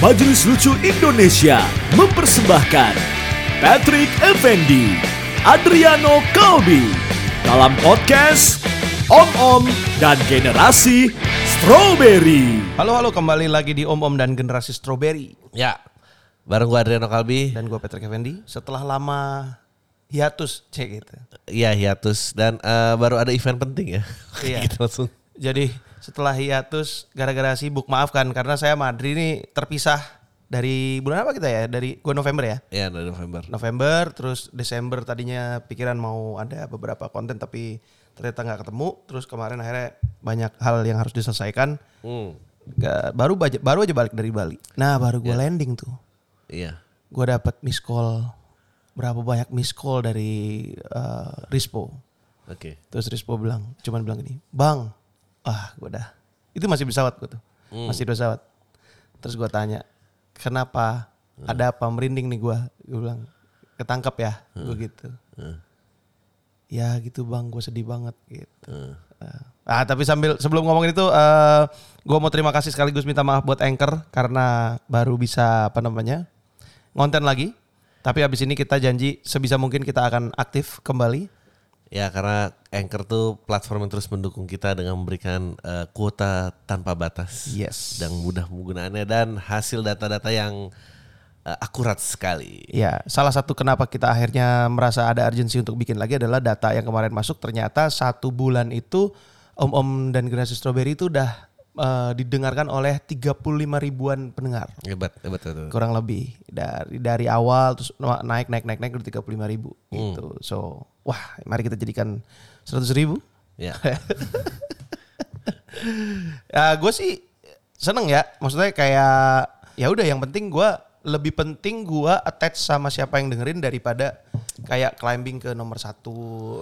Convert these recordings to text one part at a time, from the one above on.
Majelis Lucu Indonesia mempersembahkan Patrick Effendi, Adriano Kalbi dalam podcast Om Om dan Generasi Strawberry. Halo halo kembali lagi di Om Om dan Generasi Strawberry Ya, bareng gua Adriano Kalbi. dan gue Patrick Effendi. Setelah lama hiatus cek gitu. Iya hiatus dan eh, baru ada event penting ya. Iya. Langsung. Jadi setelah hiatus gara-gara sibuk maafkan karena saya sama Adri ini terpisah dari bulan apa kita ya? Dari gue November ya. Ya dari November. November terus Desember tadinya pikiran mau ada beberapa konten tapi ternyata nggak ketemu. Terus kemarin akhirnya banyak hal yang harus diselesaikan. Hmm. Nggak- baru baru aja balik dari Bali. Nah baru gue landing tuh. Iya. gue dapat miss call berapa banyak miss call dari eh, Rispo Oke. terus Rispo bilang cuman bilang gini bang ah gue dah. Itu masih pesawat gue tuh. Masih di pesawat. Terus gue tanya kenapa? Ada apa? Merinding nih gue gue bilang ketangkap ya. Gue gitu. Ya gitu bang. Gue sedih banget gitu. Ah, tapi sambil sebelum ngomongin itu, eh gue mau terima kasih sekaligus minta maaf buat Anchor karena baru bisa apa namanya ngonten lagi. Tapi habis ini kita janji sebisa mungkin kita akan aktif kembali. Ya karena Anchor tuh platform yang terus mendukung kita dengan memberikan eh, kuota tanpa batas. Yes. Dan mudah penggunaannya dan hasil data-data yang eh, akurat sekali. Ya, salah satu kenapa kita akhirnya merasa ada urgensi untuk bikin lagi adalah data yang kemarin masuk ternyata satu bulan itu Om Om dan Generasi Strawberry itu udah eh, didengarkan oleh 35 ribuan pendengar. Hebat, hebat, hebat. kurang lebih dari dari awal terus naik naik naik naik udah 35 ribu gitu so wah mari kita jadikan 100 ribu Ya. ya gue sih seneng ya maksudnya kayak ya udah yang penting gue lebih penting gue attach sama siapa yang dengerin daripada kayak climbing ke nomor satu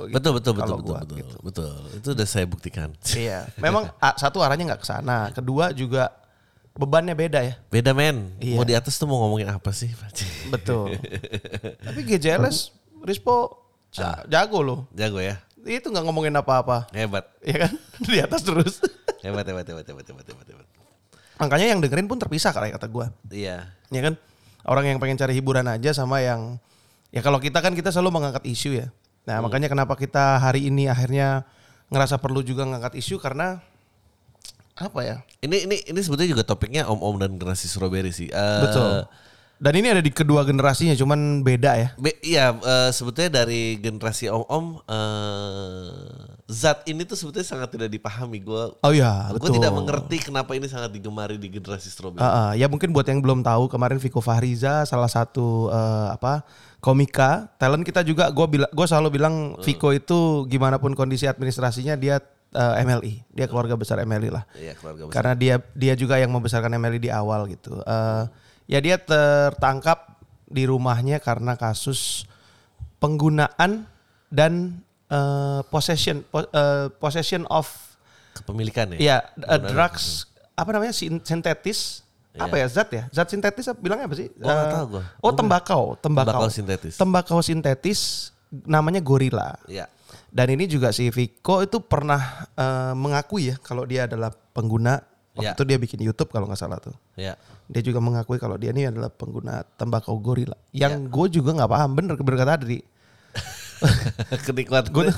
gitu, Betul, betul, betul, kalau betul, gua, betul, gitu. betul. Itu udah saya buktikan. iya memang ah, satu arahnya nggak ke sana kedua juga bebannya beda ya Beda men. Iya. Mau di atas tuh mau ngomongin apa sih? betul tapi GJLS Rispo ja- jago loh Jago ya. itu nggak ngomongin apa-apa Hebat. ya kan di atas terus Hebat, hebat, hebat, hebat, hebat, hebat, hebat. makanya yang dengerin pun terpisah kayak kata gue Iya. ya kan orang yang pengen cari hiburan aja sama yang ya kalau kita kan kita selalu mengangkat isu ya nah makanya kenapa kita hari ini akhirnya ngerasa perlu juga ngangkat isu karena apa ya Ini ini ini sebetulnya juga topiknya om-om dan generasi strawberry sih. Eh, betul dan ini ada di kedua generasinya cuman beda ya Be, iya, eh, sebetulnya dari generasi om-om eh, zat ini tuh sebetulnya sangat tidak dipahami. Gue oh ya gue tidak mengerti kenapa ini sangat digemari di generasi strawberry. Ah, ah. ya mungkin buat yang belum tahu kemarin Viko Fahriza salah satu eh, apa komika talent kita juga gue bilang gue selalu bilang Viko itu gimana pun kondisi administrasinya dia eh, MLI dia keluarga besar MLI lah. Iya keluarga besar. karena dia dia juga yang membesarkan MLI di awal gitu. Eh, ya dia tertangkap di rumahnya karena kasus penggunaan dan eh, possession po- eh, possession of Kepemilikan ya. Iya, uh, drugs apa namanya sin- sintetis apa ya zat ya zat sintetis apa- bilangnya apa sih? Oh, tahu gua. Oh tembakau, tembakau. Tembakau sintetis. Tembakau sintetis namanya gorila. Iya. Dan ini juga si Viko itu pernah eh, mengakui ya kalau dia adalah pengguna. Waktu Ya. itu dia bikin YouTube kalau nggak salah tuh. Iya. Dia juga mengakui kalau dia ini adalah pengguna tembakau gorila. Ya. Yang gue juga nggak paham bener berkata Adri. Kenikmat gue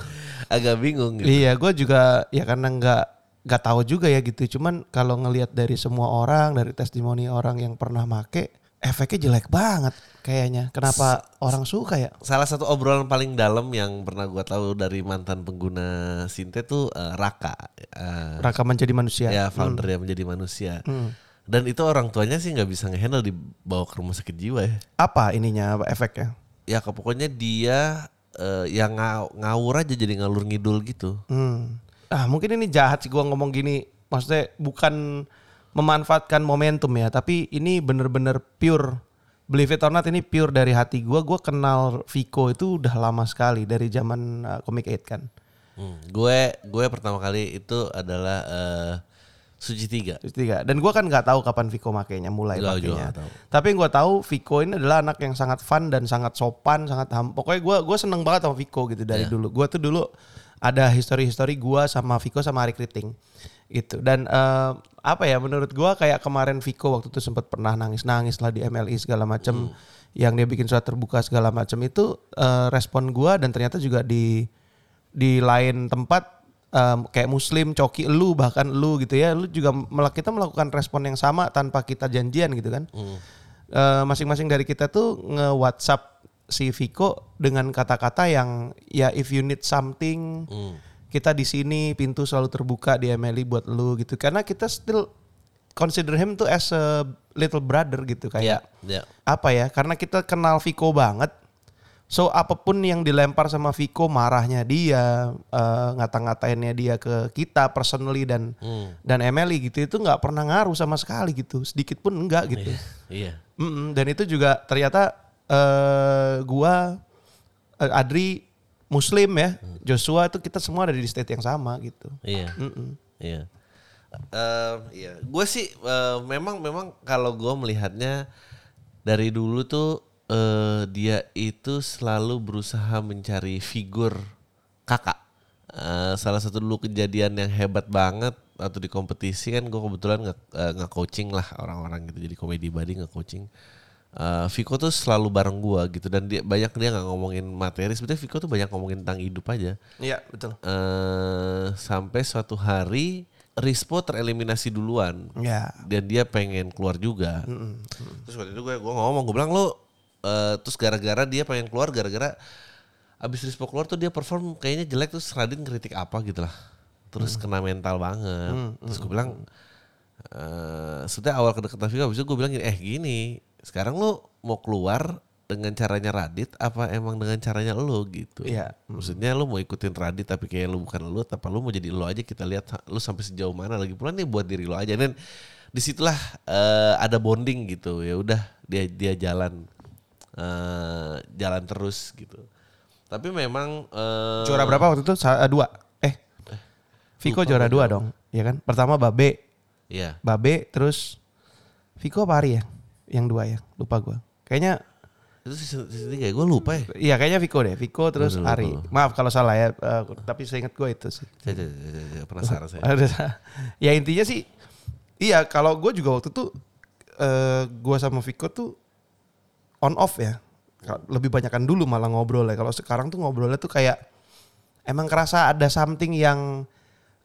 agak bingung gitu. Iya, gue juga ya karena nggak nggak tahu juga ya gitu. Cuman kalau ngelihat dari semua orang, dari testimoni orang yang pernah make, efeknya jelek banget kayaknya. Kenapa orang suka ya? Salah satu obrolan paling dalam yang pernah gue tahu dari mantan pengguna Sinte tuh eh, Raka. Eh, Raka menjadi manusia. ya founder yang menjadi manusia. Hmm. Dan itu orang tuanya sih nggak bisa ngehandle dibawa ke rumah sakit jiwa ya. Apa ininya apa efeknya? Ya pokoknya dia eh, yang ngawur aja jadi ngalur ngidul gitu. Hmm. Ah mungkin ini jahat sih gue ngomong gini. Maksudnya bukan memanfaatkan momentum ya, tapi ini bener-bener pure. Believe it or not ini pure dari hati gue. Gue kenal Viko itu udah lama sekali dari zaman uh, Comic 8 kan. Hmm, Gue gue pertama kali itu adalah eh, Suci Tiga. Terus tiga. Dan gue kan nggak tahu kapan Viko makainya, mulai juga makainya. tahu. Tapi yang gue tahu Viko ini adalah anak yang sangat fun dan sangat sopan, sangat ham. Pokoknya gue gue seneng banget sama Viko gitu dari Iya. dulu. Gue tuh dulu ada history-history gue sama Viko sama Ari Kriting. Gitu. Dan eh, apa ya menurut gua kayak kemarin Vico waktu itu sempat pernah nangis-nangis lah di MLI segala macam yang dia bikin surat terbuka segala macam itu eh, respon gua dan ternyata juga di di lain tempat em, kayak muslim coki lu bahkan lu gitu ya lu juga kita melakukan respon yang sama tanpa kita janjian gitu kan Eh, masing-masing dari kita tuh nge WhatsApp si Viko dengan kata-kata yang ya if you need something Hmm. kita di sini pintu selalu terbuka di MLI buat lu gitu karena kita still consider him tuh as a little brother gitu kayak Ya. apa ya karena kita kenal Viko banget so apa pun yang dilempar sama Viko marahnya dia eh, ngata-ngatainnya dia ke kita personally dan Hmm. dan Emily gitu itu nggak pernah ngaruh sama sekali gitu sedikit pun enggak gitu Iya. Mm-mm, dan itu juga ternyata eh gua eh, Adri Muslim ya Joshua itu kita semua ada di state yang sama gitu Iya. Mm-mm. Iya. Eh, iya. Gue sih eh, memang memang kalau gue melihatnya dari dulu tuh eh, dia itu selalu berusaha mencari figur kakak. Eh, salah satu dulu kejadian yang hebat banget atau di kompetisi kan gue kebetulan nge, eh, nge-coaching lah orang-orang gitu jadi komedi body nge-coaching. Eh, Viko tuh selalu bareng gua gitu. Dan dia banyak dia nggak ngomongin materi. Sebetulnya Viko tuh banyak ngomongin tentang hidup aja. Iya betul. Eh sampai suatu hari Rispo tereliminasi duluan. Ya dan dia pengen keluar juga. Terus waktu itu gue gue ngomong gue bilang lo eh, terus gara-gara dia pengen keluar gara-gara abis Rispo keluar tuh dia perform kayaknya jelek terus Radin kritik apa gitu lah. Terus kena mental banget. Terus gue bilang eh sebetulnya awal kedekatan Vika abis itu gue bilang gini, eh gini sekarang lo mau keluar dengan caranya Radit apa emang dengan caranya lo gitu. Iya. Maksudnya lu mau ikutin Radit tapi kayak lu bukan lu, apa lu mau jadi lu aja? Kita lihat ha- lu sampai sejauh mana lagi pula nih buat diri lu aja. Dan di situlah eh, ada bonding gitu. Ya udah dia dia jalan eh, jalan terus gitu. Tapi memang eh, juara berapa waktu itu? Dua? Eh Viko juara dua dong ya kan? Pertama Babe. Iya. Babe terus Viko apa Ari ya yang dua ya lupa gua kayaknya Itu season, season tiga ya gue lupa ya. Iya kayaknya Viko deh, Viko terus lupa Ari. Maaf kalau salah ya, eh, tapi saya ingat gue itu sih. Penasaran saya. Ya intinya sih, iya kalau gue juga waktu itu eh gue sama Viko tuh on off ya, lebih banyakan dulu malah ngobrol ya. Kalau sekarang tuh ngobrolnya tuh kayak emang kerasa ada something yang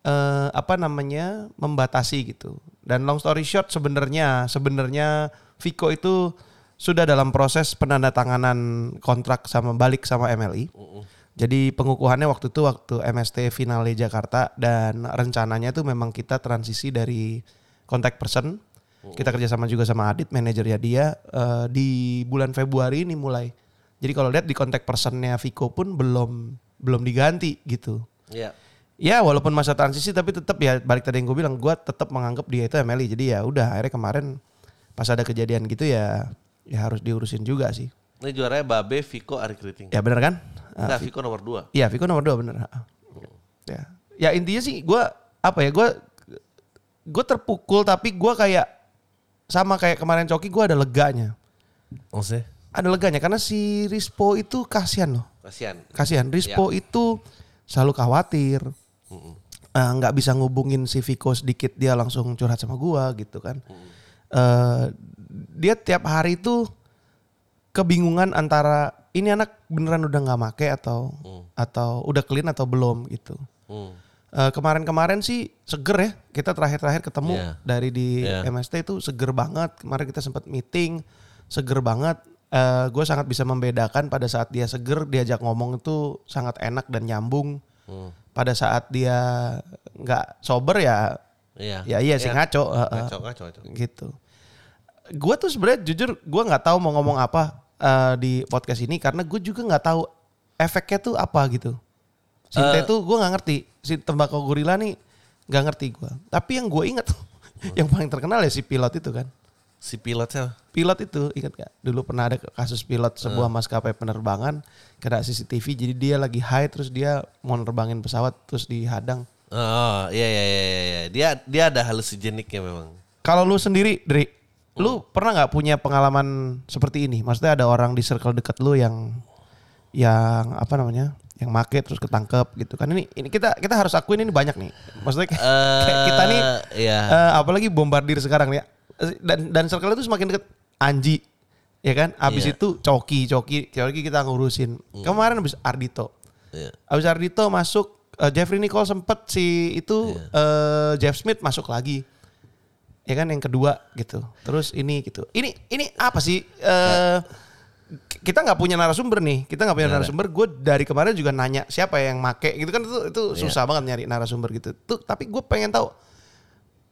eh apa namanya membatasi gitu. Dan long story short sebenarnya sebenarnya Viko itu sudah dalam proses penandatanganan kontrak sama balik sama MLI. Jadi pengukuhannya waktu itu waktu MST finale Jakarta dan rencananya tuh memang kita transisi dari contact person. Kita kerjasama juga sama Adit, manajernya dia eh, di bulan Februari ini mulai. Jadi kalau lihat di contact personnya Viko pun belum belum diganti gitu. Iya. Ya walaupun masa transisi tapi tetap ya balik tadi yang gue bilang gue tetap menganggap dia itu MLI. Jadi ya udah akhirnya kemarin pas ada kejadian gitu ya ya harus diurusin juga sih. Ini juaranya Babe, Viko, Ari Kriting. Ya bener kan? Ah, Enggak, Viko nomor dua. Iya, Viko nomor dua bener. Ah. Ya, ya intinya sih gue apa ya gue gue terpukul tapi gue kayak sama kayak kemarin Coki gue ada leganya. Maksudnya? Ada leganya karena si Rispo itu kasihan loh. Kasihan. Kasihan. Rispo itu selalu khawatir. Eh, nggak bisa ngubungin si Viko sedikit dia langsung curhat sama gua gitu kan. Eh, dia tiap hari itu kebingungan antara ini anak beneran udah nggak make atau atau udah clean atau belum gitu. Hmm. Eh, kemarin-kemarin sih seger ya kita terakhir-terakhir ketemu Iya. dari di Iya. MST itu seger banget kemarin kita sempat meeting seger banget gue sangat bisa membedakan pada saat dia seger diajak ngomong itu sangat enak dan nyambung Hmm. pada saat dia nggak sober ya Iya. ya iya sih ngaco heeh. Ngaco, ngaco, ngaco. gitu. Gue tuh sebenarnya jujur gue nggak tahu mau ngomong apa eh, di podcast ini karena gue juga nggak tahu efeknya tuh apa gitu. Sinte Eh. tuh gue nggak ngerti. Si tembakau gorila nih nggak ngerti gue tapi yang gue inget yang paling terkenal ya si pilot itu kan. Si pilotnya pilot itu ingat gak dulu pernah ada kasus pilot sebuah maskapai penerbangan kena CCTV jadi dia lagi high terus dia mau nerbangin pesawat terus dihadang Oh, iya iya iya iya, iya. Dia dia ada hallucinogenic ya memang. Kalau lu sendiri, Dri, lu pernah nggak punya pengalaman seperti ini? Maksudnya ada orang di circle dekat lu yang yang apa namanya yang make terus ketangkep gitu kan ini ini kita kita harus akuin ini banyak nih maksudnya kayak, kayak kita nih Iya. eh, apalagi bombardir sekarang ya dan dan circle itu semakin deket Anji ya kan abis Iya. itu Coki Coki Coki kita ngurusin kemarin abis Ardito Iya. abis Ardito masuk eh, Jeffrey Nicole sempet si itu eh, Jeff Smith masuk lagi. Ya kan yang kedua gitu. Terus ini gitu. Ini ini apa sih? Eh kita nggak punya narasumber nih. Kita nggak punya narasumber. gue dari kemarin juga nanya siapa yang make? Gitu kan itu itu susah banget nyari narasumber gitu. Tuh tapi gue pengen tahu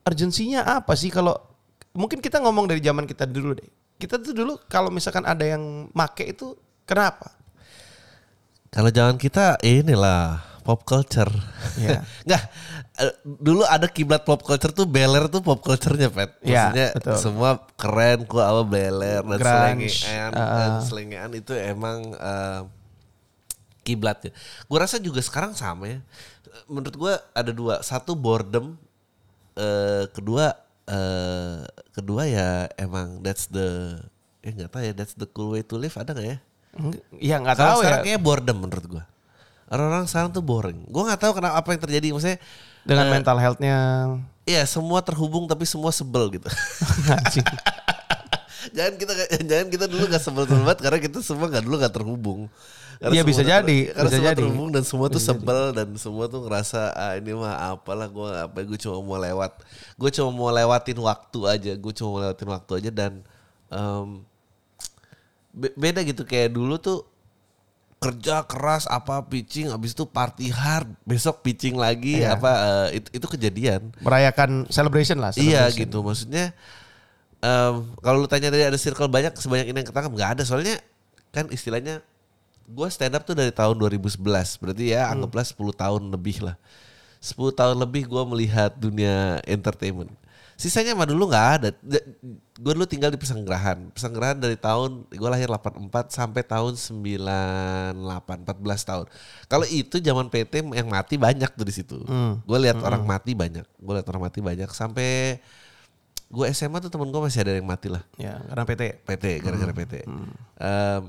urgensinya apa sih kalau mungkin kita ngomong dari zaman kita dulu deh. Kita tuh dulu kalau misalkan ada yang make itu kenapa? Kalau jangan kita inilah pop culture. Iya. Nggak, eh, dulu ada kiblat pop culture tuh Beler tuh pop culture-nya, Pet. Iya, Maksudnya betul. semua keren kok apa Beler dan Grunge, selengean, uh-uh. dan selengean itu emang eh, kiblatnya. Gue rasa juga sekarang sama ya. Menurut gue ada dua, satu boredom, eh, kedua eh, kedua ya emang that's the eh nggak tahu ya that's the cool way to live ada nggak ya? Enggak- ya nggak tahu ya sekarang kayaknya boredom menurut gua. Orang-orang sekarang tuh boring. Gua nggak tahu kenapa apa yang terjadi. Maksudnya dengan eh, mental healthnya Iya semua terhubung tapi semua sebel gitu. Jangan kita jangan kita dulu nggak sebel sebel banget karena kita semua nggak dulu nggak terhubung. Karena Iya, bisa ter- jadi, Karena bisa semua jadi. terhubung dan semua tuh sebel dan semua tuh ngerasa ah ini mah apalah gua apa gue cuma mau lewat. Gue cuma mau lewatin waktu aja. Gue cuma mau lewatin waktu aja dan be- beda gitu kayak dulu tuh kerja keras apa pitching habis itu party hard besok pitching lagi Iya. apa eh, itu itu kejadian merayakan celebration lah iya celebration. gitu maksudnya em, kalau lu tanya dari ada circle banyak sebanyak ini yang ketangkap nggak ada soalnya kan istilahnya gue stand up tuh dari tahun 2011 berarti ya Hmm. anggaplah 10 tahun lebih lah 10 tahun lebih gue melihat dunia entertainment sisanya mah dulu nggak ada. Gue dulu tinggal di Pesanggerahan. Pesanggerahan dari tahun gue lahir 84 sampai tahun 98 14 tahun. Kalau itu zaman PT yang mati banyak tuh di situ. Hmm. gue lihat orang mati banyak. Gue lihat orang mati banyak. Sampai gue SMA tuh temen gue masih ada yang mati lah. Ya karena PT PT gara-gara PT. Em,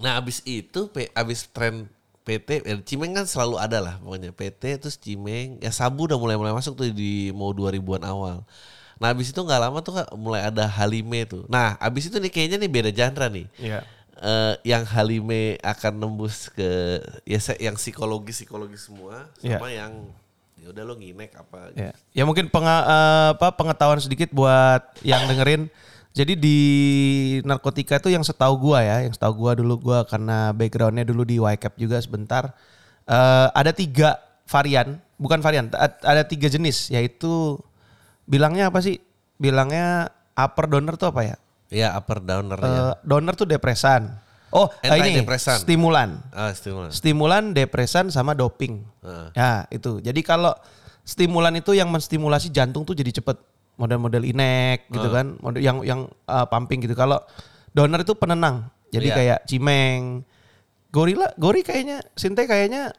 nah abis itu abis tren PT eh, Cimeng kan selalu ada lah pokoknya PT terus Cimeng ya Sabu udah mulai mulai masuk tuh di mau 2000-an awal. Nah abis itu nggak lama tuh mulai ada Halime tuh. Nah abis itu nih kayaknya nih beda genre nih. Iya. Eh, yang Halime akan nembus ke ya yang psikologi psikologi semua Iya. sama yang ya udah lo nginek apa gitu. Ya, ya mungkin penga- eh, apa pengetahuan sedikit buat yang dengerin. Jadi di narkotika itu yang setahu gua ya, yang setahu gua dulu gua karena backgroundnya dulu di YCAP juga sebentar. eh, ada tiga varian, bukan varian, ada tiga jenis, yaitu bilangnya apa sih? Bilangnya upper donor tuh apa ya? Ya upper downer ya. Eh, donor tuh depresan. Oh, eh, ini Antidepresan. stimulan. Ah stimulan. Stimulan, depresan sama doping. Heeh. Ya, itu. Jadi kalau stimulan itu yang menstimulasi jantung tuh jadi cepet. Model-model inek gitu kan, model yang yang uh, pumping gitu. Kalau donor itu penenang. Jadi Iya. kayak cimeng, gorila, gori kayaknya, sinte kayaknya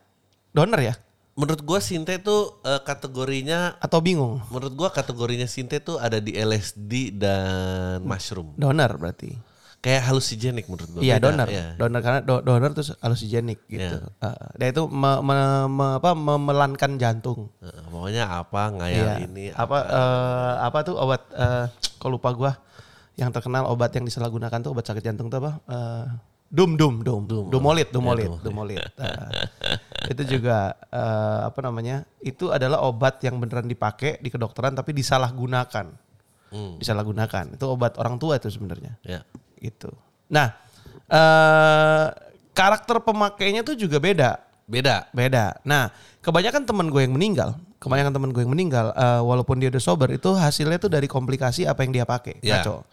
donor ya? Menurut gua Sinte tuh eh, kategorinya Atau bingung? menurut gua kategorinya Sinte tuh ada di LSD dan mushroom. Donor berarti. Kayak hallucinogenic menurut gua. Iya Beda, donor, iya. donor karena do- donor terus hallucinogenic gitu. Iya. Uh, dia itu me- me- me- apa, memelankan jantung. Heeh, pokoknya apa ngayal Iya. ini apa eh, apa tuh obat eh kok lupa gua yang terkenal obat yang disalahgunakan tuh obat sakit jantung tuh apa? Eh, dum dum dum Dum. dumolit Ya, dumolit Dumolit. dumolit. Eh, itu juga eh, apa namanya? Itu adalah obat yang beneran dipakai di kedokteran tapi disalahgunakan. Hmm, Disalahgunakan. Itu obat orang tua itu sebenarnya. ya. Itu. Nah, eh karakter pemakainya tuh juga beda. Beda. Beda. Nah, kebanyakan teman gue yang meninggal, kebanyakan teman gue yang meninggal, eh, walaupun dia udah sober, itu hasilnya tuh dari komplikasi apa yang dia pakai. Ya. Ngaco.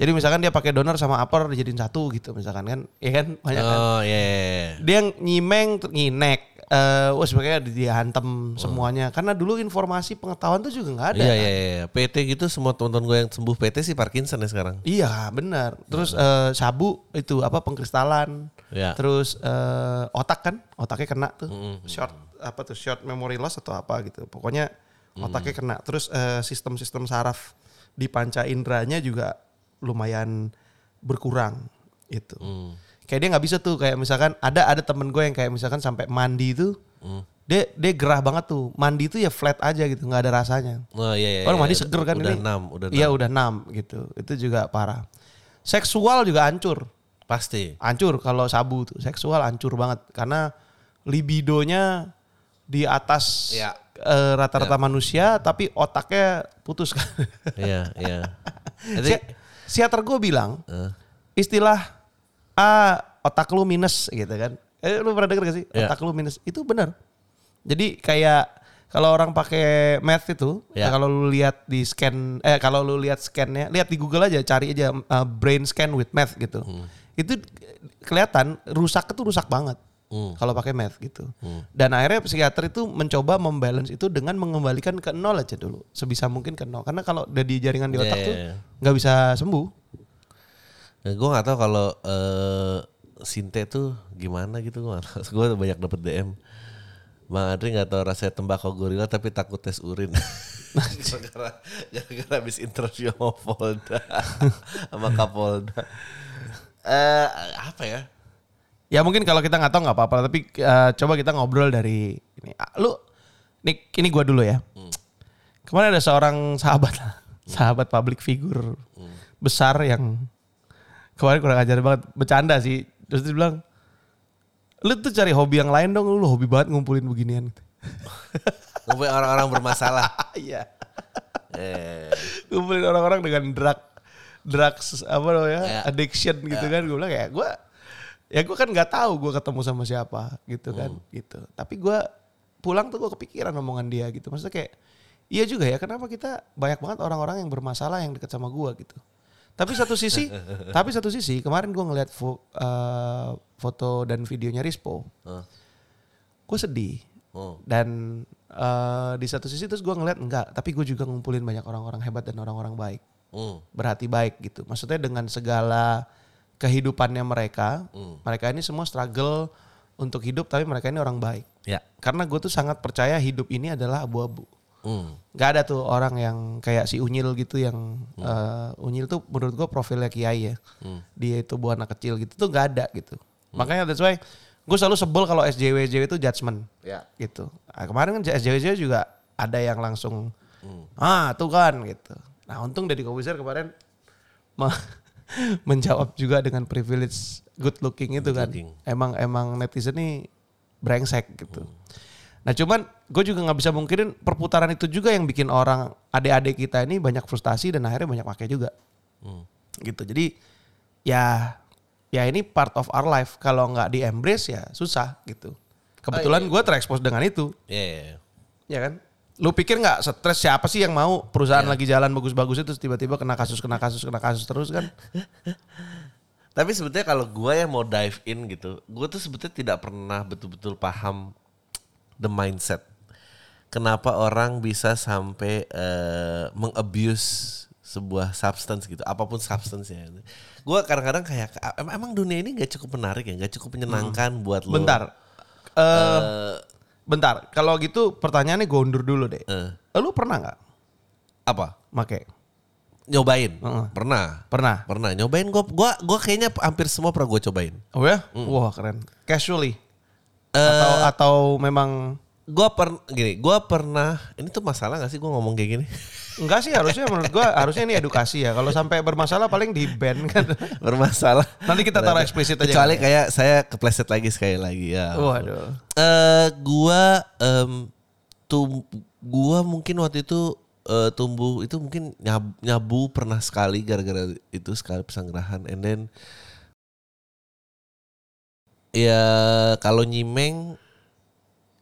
Jadi misalkan dia pakai donor sama upper dijadiin satu gitu misalkan kan, ya kan banyak kan. Oh iya. iya, iya. Dia nyimeng, nginek, eh wah sebagainya dia hantem semuanya. Karena dulu informasi pengetahuan tuh juga nggak ada. Iya kan. iya iya. PT gitu semua teman-teman gue yang sembuh PT sih Parkinson ya sekarang. Iya benar. Terus eh, sabu itu apa pengkristalan. Ya. Terus eh, otak kan, otaknya kena tuh. Short apa tuh short memory loss atau apa gitu. Pokoknya otaknya kena. Terus eh, sistem-sistem saraf di panca inderanya juga lumayan berkurang itu. Hmm. Kayak dia nggak bisa tuh kayak misalkan ada ada temen gue yang kayak misalkan sampai mandi itu Hmm. dia dia gerah banget tuh mandi itu ya flat aja gitu nggak ada rasanya Oh iya iya. Orang iya. mandi seger kan udah ini. enam, udah Iya enam. udah enam gitu. Itu juga parah. Seksual juga hancur. Pasti. Hancur kalau sabu tuh. Seksual hancur banget karena libidonya di atas Iya. eh, rata-rata manusia tapi otaknya putus kan. Iya, iya. Jadi Si- Psikiater gue bilang eh, istilah ah otak lu minus gitu kan. Eh lu pernah denger gak sih? Iya. Otak lu minus. Itu benar. Jadi kayak kalau orang pakai math itu, Iya. kalau lu lihat di scan eh kalau lu lihat scannya, lihat di Google aja, cari aja uh, brain scan with math gitu. Hmm. Itu kelihatan rusak itu rusak banget. Hmm. Kalau pakai math gitu. Dan akhirnya psikiater itu mencoba membalance itu dengan mengembalikan ke nol aja dulu. Sebisa mungkin ke nol. Karena kalau udah di jaringan di Iya, otak iya, tuh iya. nggak bisa sembuh. Nah, gue nggak tahu kalau eh Sinte tuh gimana gitu gue gue banyak dapet DM Bang Adri nggak tahu rasanya tembakau gorila tapi takut tes urin. Gara-gara gara-gara habis interview sama Polda sama Kapolda. Eh apa ya? Ya mungkin kalau kita nggak tahu nggak apa-apa, tapi eh, coba kita ngobrol dari ini. Ah, Lu, ini, ini gue dulu ya. Kemarin ada seorang sahabat, lah, sahabat public figure besar yang kemarin kurang ajar banget, bercanda sih. Terus dia bilang, lu tuh cari hobi yang lain dong, lu hobi banget ngumpulin beginian. ngumpulin orang-orang bermasalah. Iya. eh. Ngumpulin orang-orang dengan drug drugs apa namanya Ya. addiction gitu kan. Gue bilang ya gue ya gue kan nggak tahu gue ketemu sama siapa gitu kan. Gitu. Tapi gue pulang tuh gue kepikiran omongan dia gitu. Maksudnya kayak iya juga ya kenapa kita banyak banget orang-orang yang bermasalah yang deket sama gue gitu tapi satu sisi tapi satu sisi kemarin gue ngeliat fo- eh, foto dan videonya Rispo. Eh, gue sedih. Oh. Dan eh, di satu sisi terus gue ngeliat enggak tapi gue juga ngumpulin banyak orang-orang hebat dan orang-orang baik. Hmm, berhati baik gitu. Maksudnya dengan segala kehidupannya mereka Hmm. mereka ini semua struggle untuk hidup tapi mereka ini orang baik. Ya. Karena gue tuh sangat percaya hidup ini adalah abu-abu nggak ada tuh orang yang kayak si Unyil gitu yang eh, Unyil tuh menurut gue profilnya Kiai ya Hmm. dia itu buah anak kecil gitu tuh nggak ada gitu makanya that's why gue selalu sebel kalau SJW SJW itu judgement ya gitu. Nah, kemarin kan SJW juga ada yang langsung Hmm. ah tuh kan gitu. Nah untung Deddy Kobuser kemarin me- menjawab juga dengan privilege good looking itu kan. looking. Emang emang netizen nih brengsek gitu. Hmm. Nah cuman gue juga nggak bisa mungkinin perputaran itu juga yang bikin orang adik-adik kita ini banyak frustasi dan akhirnya banyak pakai juga hmm. gitu. Jadi ya ya ini part of our life. Kalau nggak di embrace ya susah gitu. Kebetulan gue terekspos dengan itu, ya ya, ya. ya kan? Lu pikir nggak stres siapa sih yang mau perusahaan lagi jalan bagus-bagus itu tiba-tiba kena kasus kena kasus kena kasus terus kan? Tapi sebetulnya kalau gue yang mau dive in gitu, gue tuh sebetulnya tidak pernah betul-betul paham the mindset. Kenapa orang bisa sampai eh, mengabuse sebuah substance gitu, apa pun substance-nya. Gue kadang-kadang kayak em- emang dunia ini gak cukup menarik ya, gak cukup menyenangkan buat lo. Bentar, eh Eh, bentar. Kalau gitu pertanyaannya gue undur dulu deh. eh, Lu pernah nggak apa? make? Nyobain? Heeh. Pernah. Pernah. Pernah nyobain gue, gua gua kayaknya hampir semua pernah gue cobain. Oh ya? Wah keren. Casually? Eh, Atau atau memang Gua per gini, gua pernah ini tuh masalah gak sih gua ngomong kayak gini? Enggak sih harusnya menurut gua harusnya ini edukasi ya. Kalau sampai bermasalah paling di ban kan. Bermasalah. Nanti kita taruh eksplisit aja Kecuali ya. kayak saya kepleset lagi sekali lagi ya. Waduh. Eh gua em, tum gua mungkin waktu itu eh, tumbuh itu mungkin nyab- nyabu pernah sekali gara-gara itu sekali pesanggerahan and then ya kalau nyimeng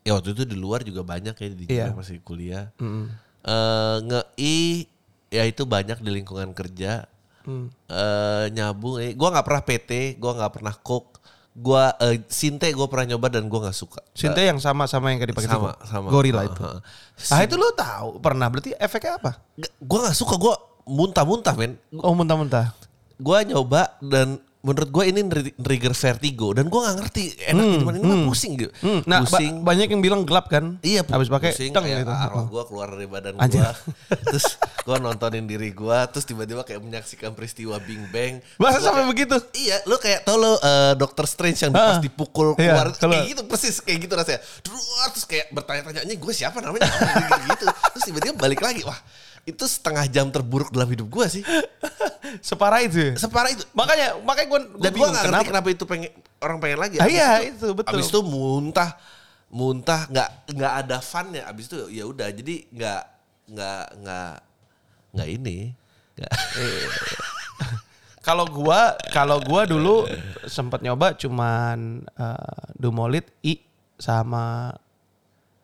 ya waktu itu di luar juga banyak ya di. Nyimeng masih kuliah. Mm. eh ngei ya itu banyak di lingkungan kerja Hmm. eh nyambung eh gua nggak pernah PT gua nggak pernah cook gua eh, sinte gua pernah nyoba dan gua nggak suka Sinte yang sama sama yang kayak dipakai sama Tiko? sama Gorilla itu. heeh. Ah itu lu tahu pernah berarti efeknya apa? Gua nggak suka gua muntah-muntah men Oh muntah-muntah. gua nyoba dan menurut gue ini trigger vertigo dan gue nggak ngerti enak gimana ini mah pusing gitu. Hmm, Nah, ba- pusing. banyak yang bilang gelap kan? Iya, habis pakai pusing teng kayak gitu. arwah gue keluar dari badan gue. terus gue nontonin diri gue, terus tiba-tiba kayak menyaksikan peristiwa Bing Bang. Masa sampai kayak- begitu? Iya, lu kayak tau lo eh, Doctor Strange yang pas Ah, dipukul iya, keluar, keluar. kayak gitu persis kayak gitu rasanya. Terus kayak bertanya-tanya, gue siapa namanya? Kayak gitu. Terus tiba-tiba balik lagi, wah itu setengah jam terburuk dalam hidup gue sih. Separah itu. ya? Separah itu. Makanya makanya gue Dan gue gak ngerti kenapa itu pengen orang pengen lagi. Ah, iya, itu, betul. Abis itu muntah, muntah nggak nggak ada funnya. Abis itu ya udah jadi nggak nggak nggak nggak ini. Nggak. Kalau gua kalau gua dulu sempat nyoba cuman eh, Dumolit I sama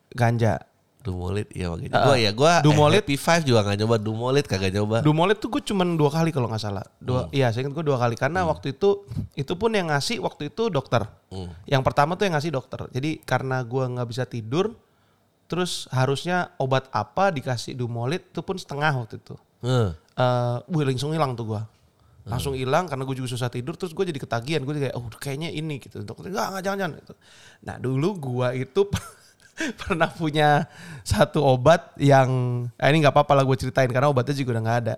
ganja. Dumolit iya makanya. Ah, Gua ya gua Dumolit- Dumolit P5 juga nggak nyoba. Dumolit kagak nyoba. Dumolit tuh gue cuman dua kali kalau nggak salah. Dua, iya saya ingat gue dua kali karena waktu itu itu pun yang ngasih waktu itu dokter. Yang pertama tuh yang ngasih dokter. Jadi karena gua nggak bisa tidur, terus harusnya obat apa dikasih Dumolit itu pun setengah waktu itu. Heeh. eh wih langsung hilang tuh gua. Langsung hilang karena gue juga susah tidur terus gue jadi ketagihan gue kayak oh kayaknya ini gitu dokter enggak enggak jangan jangan gitu. Nah dulu gua itu pernah punya satu obat yang eh, ini nggak apa-apa lah gue ceritain karena obatnya juga udah nggak ada.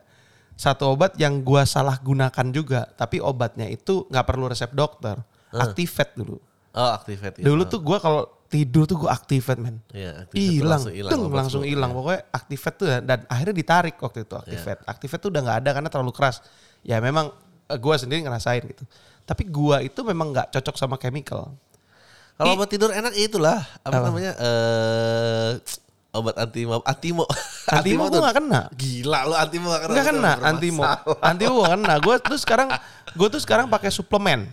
Satu obat yang gua salah gunakan juga tapi obatnya itu nggak perlu resep dokter. Activate dulu. Oh activate. Dulu tuh gua kalau tidur tuh gue activate men. Iya, activate tuh hilang, langsung hilang langsung iya. Pokoknya activate tuh ya, dan akhirnya ditarik waktu itu activate. Activate tuh udah nggak ada karena terlalu keras. Ya memang eh, gua sendiri ngerasain gitu. Tapi gua itu memang nggak cocok sama chemical. Kalau obat tidur enak ya itulah apa, namanya eh obat antimo antimo Antimo tuh- nggak kena. Gila lu antimo gak kena. Itu kena antimo. Antimo gak kena. Gue tuh sekarang gue tuh sekarang pakai suplemen.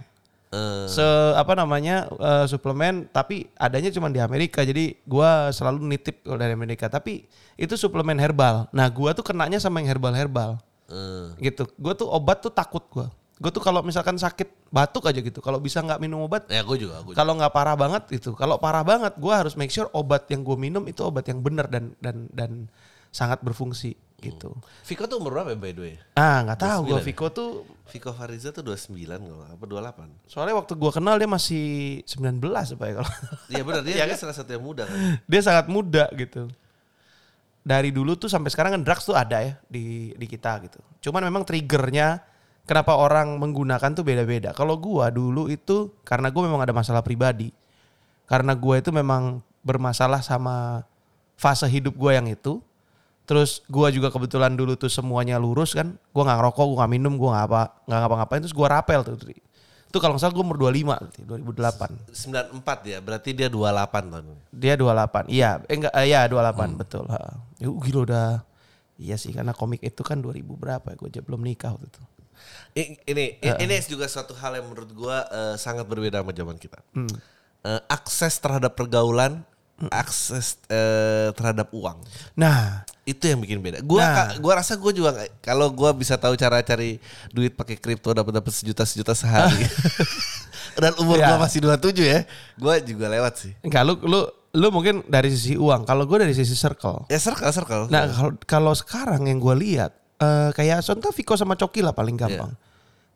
Eh, Se apa namanya eh, suplemen tapi adanya cuma di Amerika jadi gua selalu nitip kalau dari Amerika tapi itu suplemen herbal. Nah gua tuh kenanya sama yang herbal-herbal. eh. gitu. Gue tuh obat tuh takut gue. Gue tuh kalau misalkan sakit batuk aja gitu. Kalau bisa nggak minum obat, Ya gue juga, juga. kalau nggak parah banget itu. Kalau parah banget, gue harus make sure obat yang gue minum itu obat yang benar dan dan dan sangat berfungsi gitu. Viko tuh umur berapa ya by the way? Ah nggak tahu gue 29 Viko tuh. Viko Fariza tuh 29 kalau apa 28. Soalnya waktu gue kenal dia masih 19 apa ya kalau. Iya benar dia, Iya dia kan? salah satu yang muda kan. dia sangat muda gitu. Dari dulu tuh sampai sekarang kan drugs tuh ada ya di di kita gitu. Cuman memang triggernya kenapa orang menggunakan tuh beda-beda. Kalau gua dulu itu karena gua memang ada masalah pribadi. Karena gua itu memang bermasalah sama fase hidup gua yang itu. Terus gua juga kebetulan dulu tuh semuanya lurus kan. Gua nggak ngerokok, gua nggak minum, gua nggak apa, nggak ngapa-ngapain. Terus gua rapel tuh. Itu kalau nggak salah gua umur 25 berarti, 2008. 94 ya, berarti dia 28 tahun. Dia 28. Iya, eh enggak eh, iya 28 betul. Ha. Ya gila udah Iya sih karena komik itu kan 2000 berapa ya gue aja belum nikah waktu itu. Ini ini juga suatu hal yang menurut gua eh, sangat berbeda sama zaman kita. Hmm. Eh, akses terhadap pergaulan, akses eh, terhadap uang. Nah, Itu yang bikin beda. Gua Nah. ka- gua rasa gua juga kalau gua bisa tahu cara cari duit pakai kripto dapat dapat sejuta sejuta sehari. Dan umur Ya. gua masih 27 ya. Gua juga lewat sih. enggak lu lu lu mungkin dari sisi uang. Kalau gue dari sisi circle. Ya circle circle. Nah, kalau kalau sekarang yang gue lihat eh, kayak contoh Viko sama Coki lah paling gampang.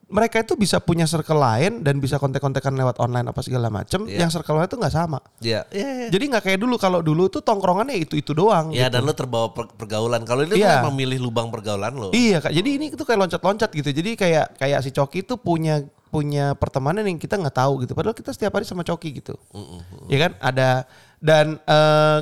Mereka itu bisa punya circle lain dan bisa kontek-kontekan lewat online apa segala macem. Iya. Yang circle lain itu nggak sama. Iya. Iya. iya. Jadi nggak kayak dulu. Kalau dulu tuh tongkrongannya itu itu doang. Ya gitu. dan lu terbawa per- pergaulan. Kalau ini Iya. lu memilih lubang pergaulan lo. Iya kak, jadi ini tuh kayak loncat-loncat gitu. Jadi kayak kayak si Coki tuh punya punya pertemanan yang kita nggak tahu gitu. Padahal kita setiap hari sama Coki gitu. Ya kan ada dan eh,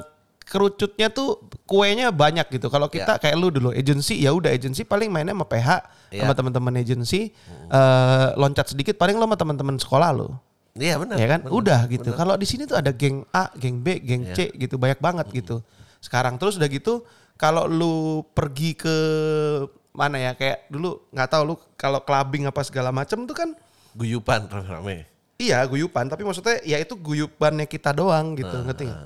kerucutnya tuh kuenya banyak gitu. Kalau kita kayak lu dulu agency ya udah agency paling mainnya sama PH Iya. sama teman-teman agency eh, loncat sedikit paling lo sama teman-teman sekolah lo. Iya benar. Ya kan? benar. Udah gitu. Kalau di sini tuh ada geng A, geng B, geng C gitu banyak banget gitu. Sekarang terus udah gitu kalau lu pergi ke mana ya kayak dulu nggak tahu lu kalau clubbing apa segala macam tuh kan Guyupan rame-rame. iya guyupan tapi maksudnya ya itu guyupannya kita doang gitu Ah. ngerti nggak?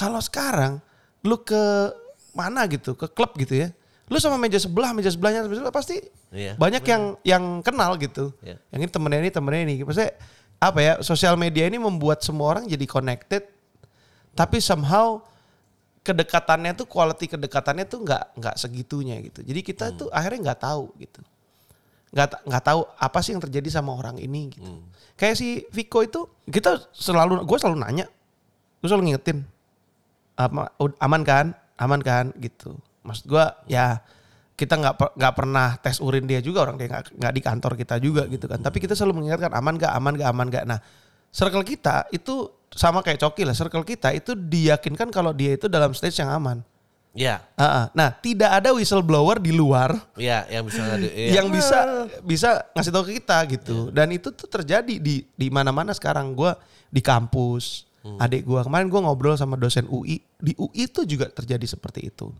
Kalau sekarang lu ke mana gitu? Ke klub gitu ya? Lu sama meja sebelah meja sebelahnya meja sebelah pasti Iya, banyak yang yang kenal gitu. Iya. yang ini temennya ini temennya ini. Maksudnya apa ya sosial media ini membuat semua orang jadi connected tapi somehow kedekatannya tuh quality kedekatannya tuh nggak nggak segitunya gitu. Jadi kita tuh akhirnya nggak tahu gitu. Nggak nggak tahu apa sih yang terjadi sama orang ini gitu. Kayak si Viko itu kita selalu gue selalu nanya, gue selalu ngingetin, aman kan, aman kan gitu. Maksud gue ya kita nggak per- nggak pernah tes urin dia juga orang dia nggak nggak di kantor kita juga gitu kan. Tapi kita selalu mengingatkan aman gak, aman gak, aman gak. Nah circle kita itu sama kayak Coki lah. Circle kita itu diyakinkan kalau dia itu dalam stage yang aman. Ya, Ah, ah. Nah tidak ada whistleblower di luar ya, yang bisa iya. yang bisa bisa ngasih tahu ke kita gitu. Dan itu tuh terjadi di di mana-mana sekarang. Gua di kampus, adik gua kemarin gua ngobrol sama dosen UI di UI itu juga terjadi seperti itu.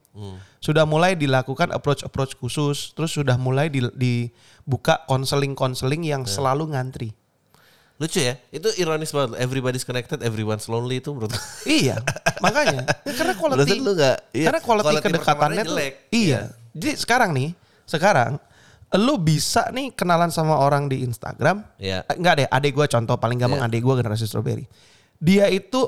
Sudah mulai dilakukan approach-approach khusus, terus sudah mulai di- dibuka konseling-konseling yang selalu ngantri. Lucu ya, itu ironis banget. Everybody's connected, everyone's lonely itu menurut iya, makanya karena quality lu nggak- iya, karena quality, quality kedekatannya tuh jelek. iya. Jadi sekarang nih, sekarang lu bisa nih kenalan sama orang di Instagram. Iya. Eh, Enggak deh, adek gue contoh paling gampang Iya. adek gue generasi strawberry. Dia itu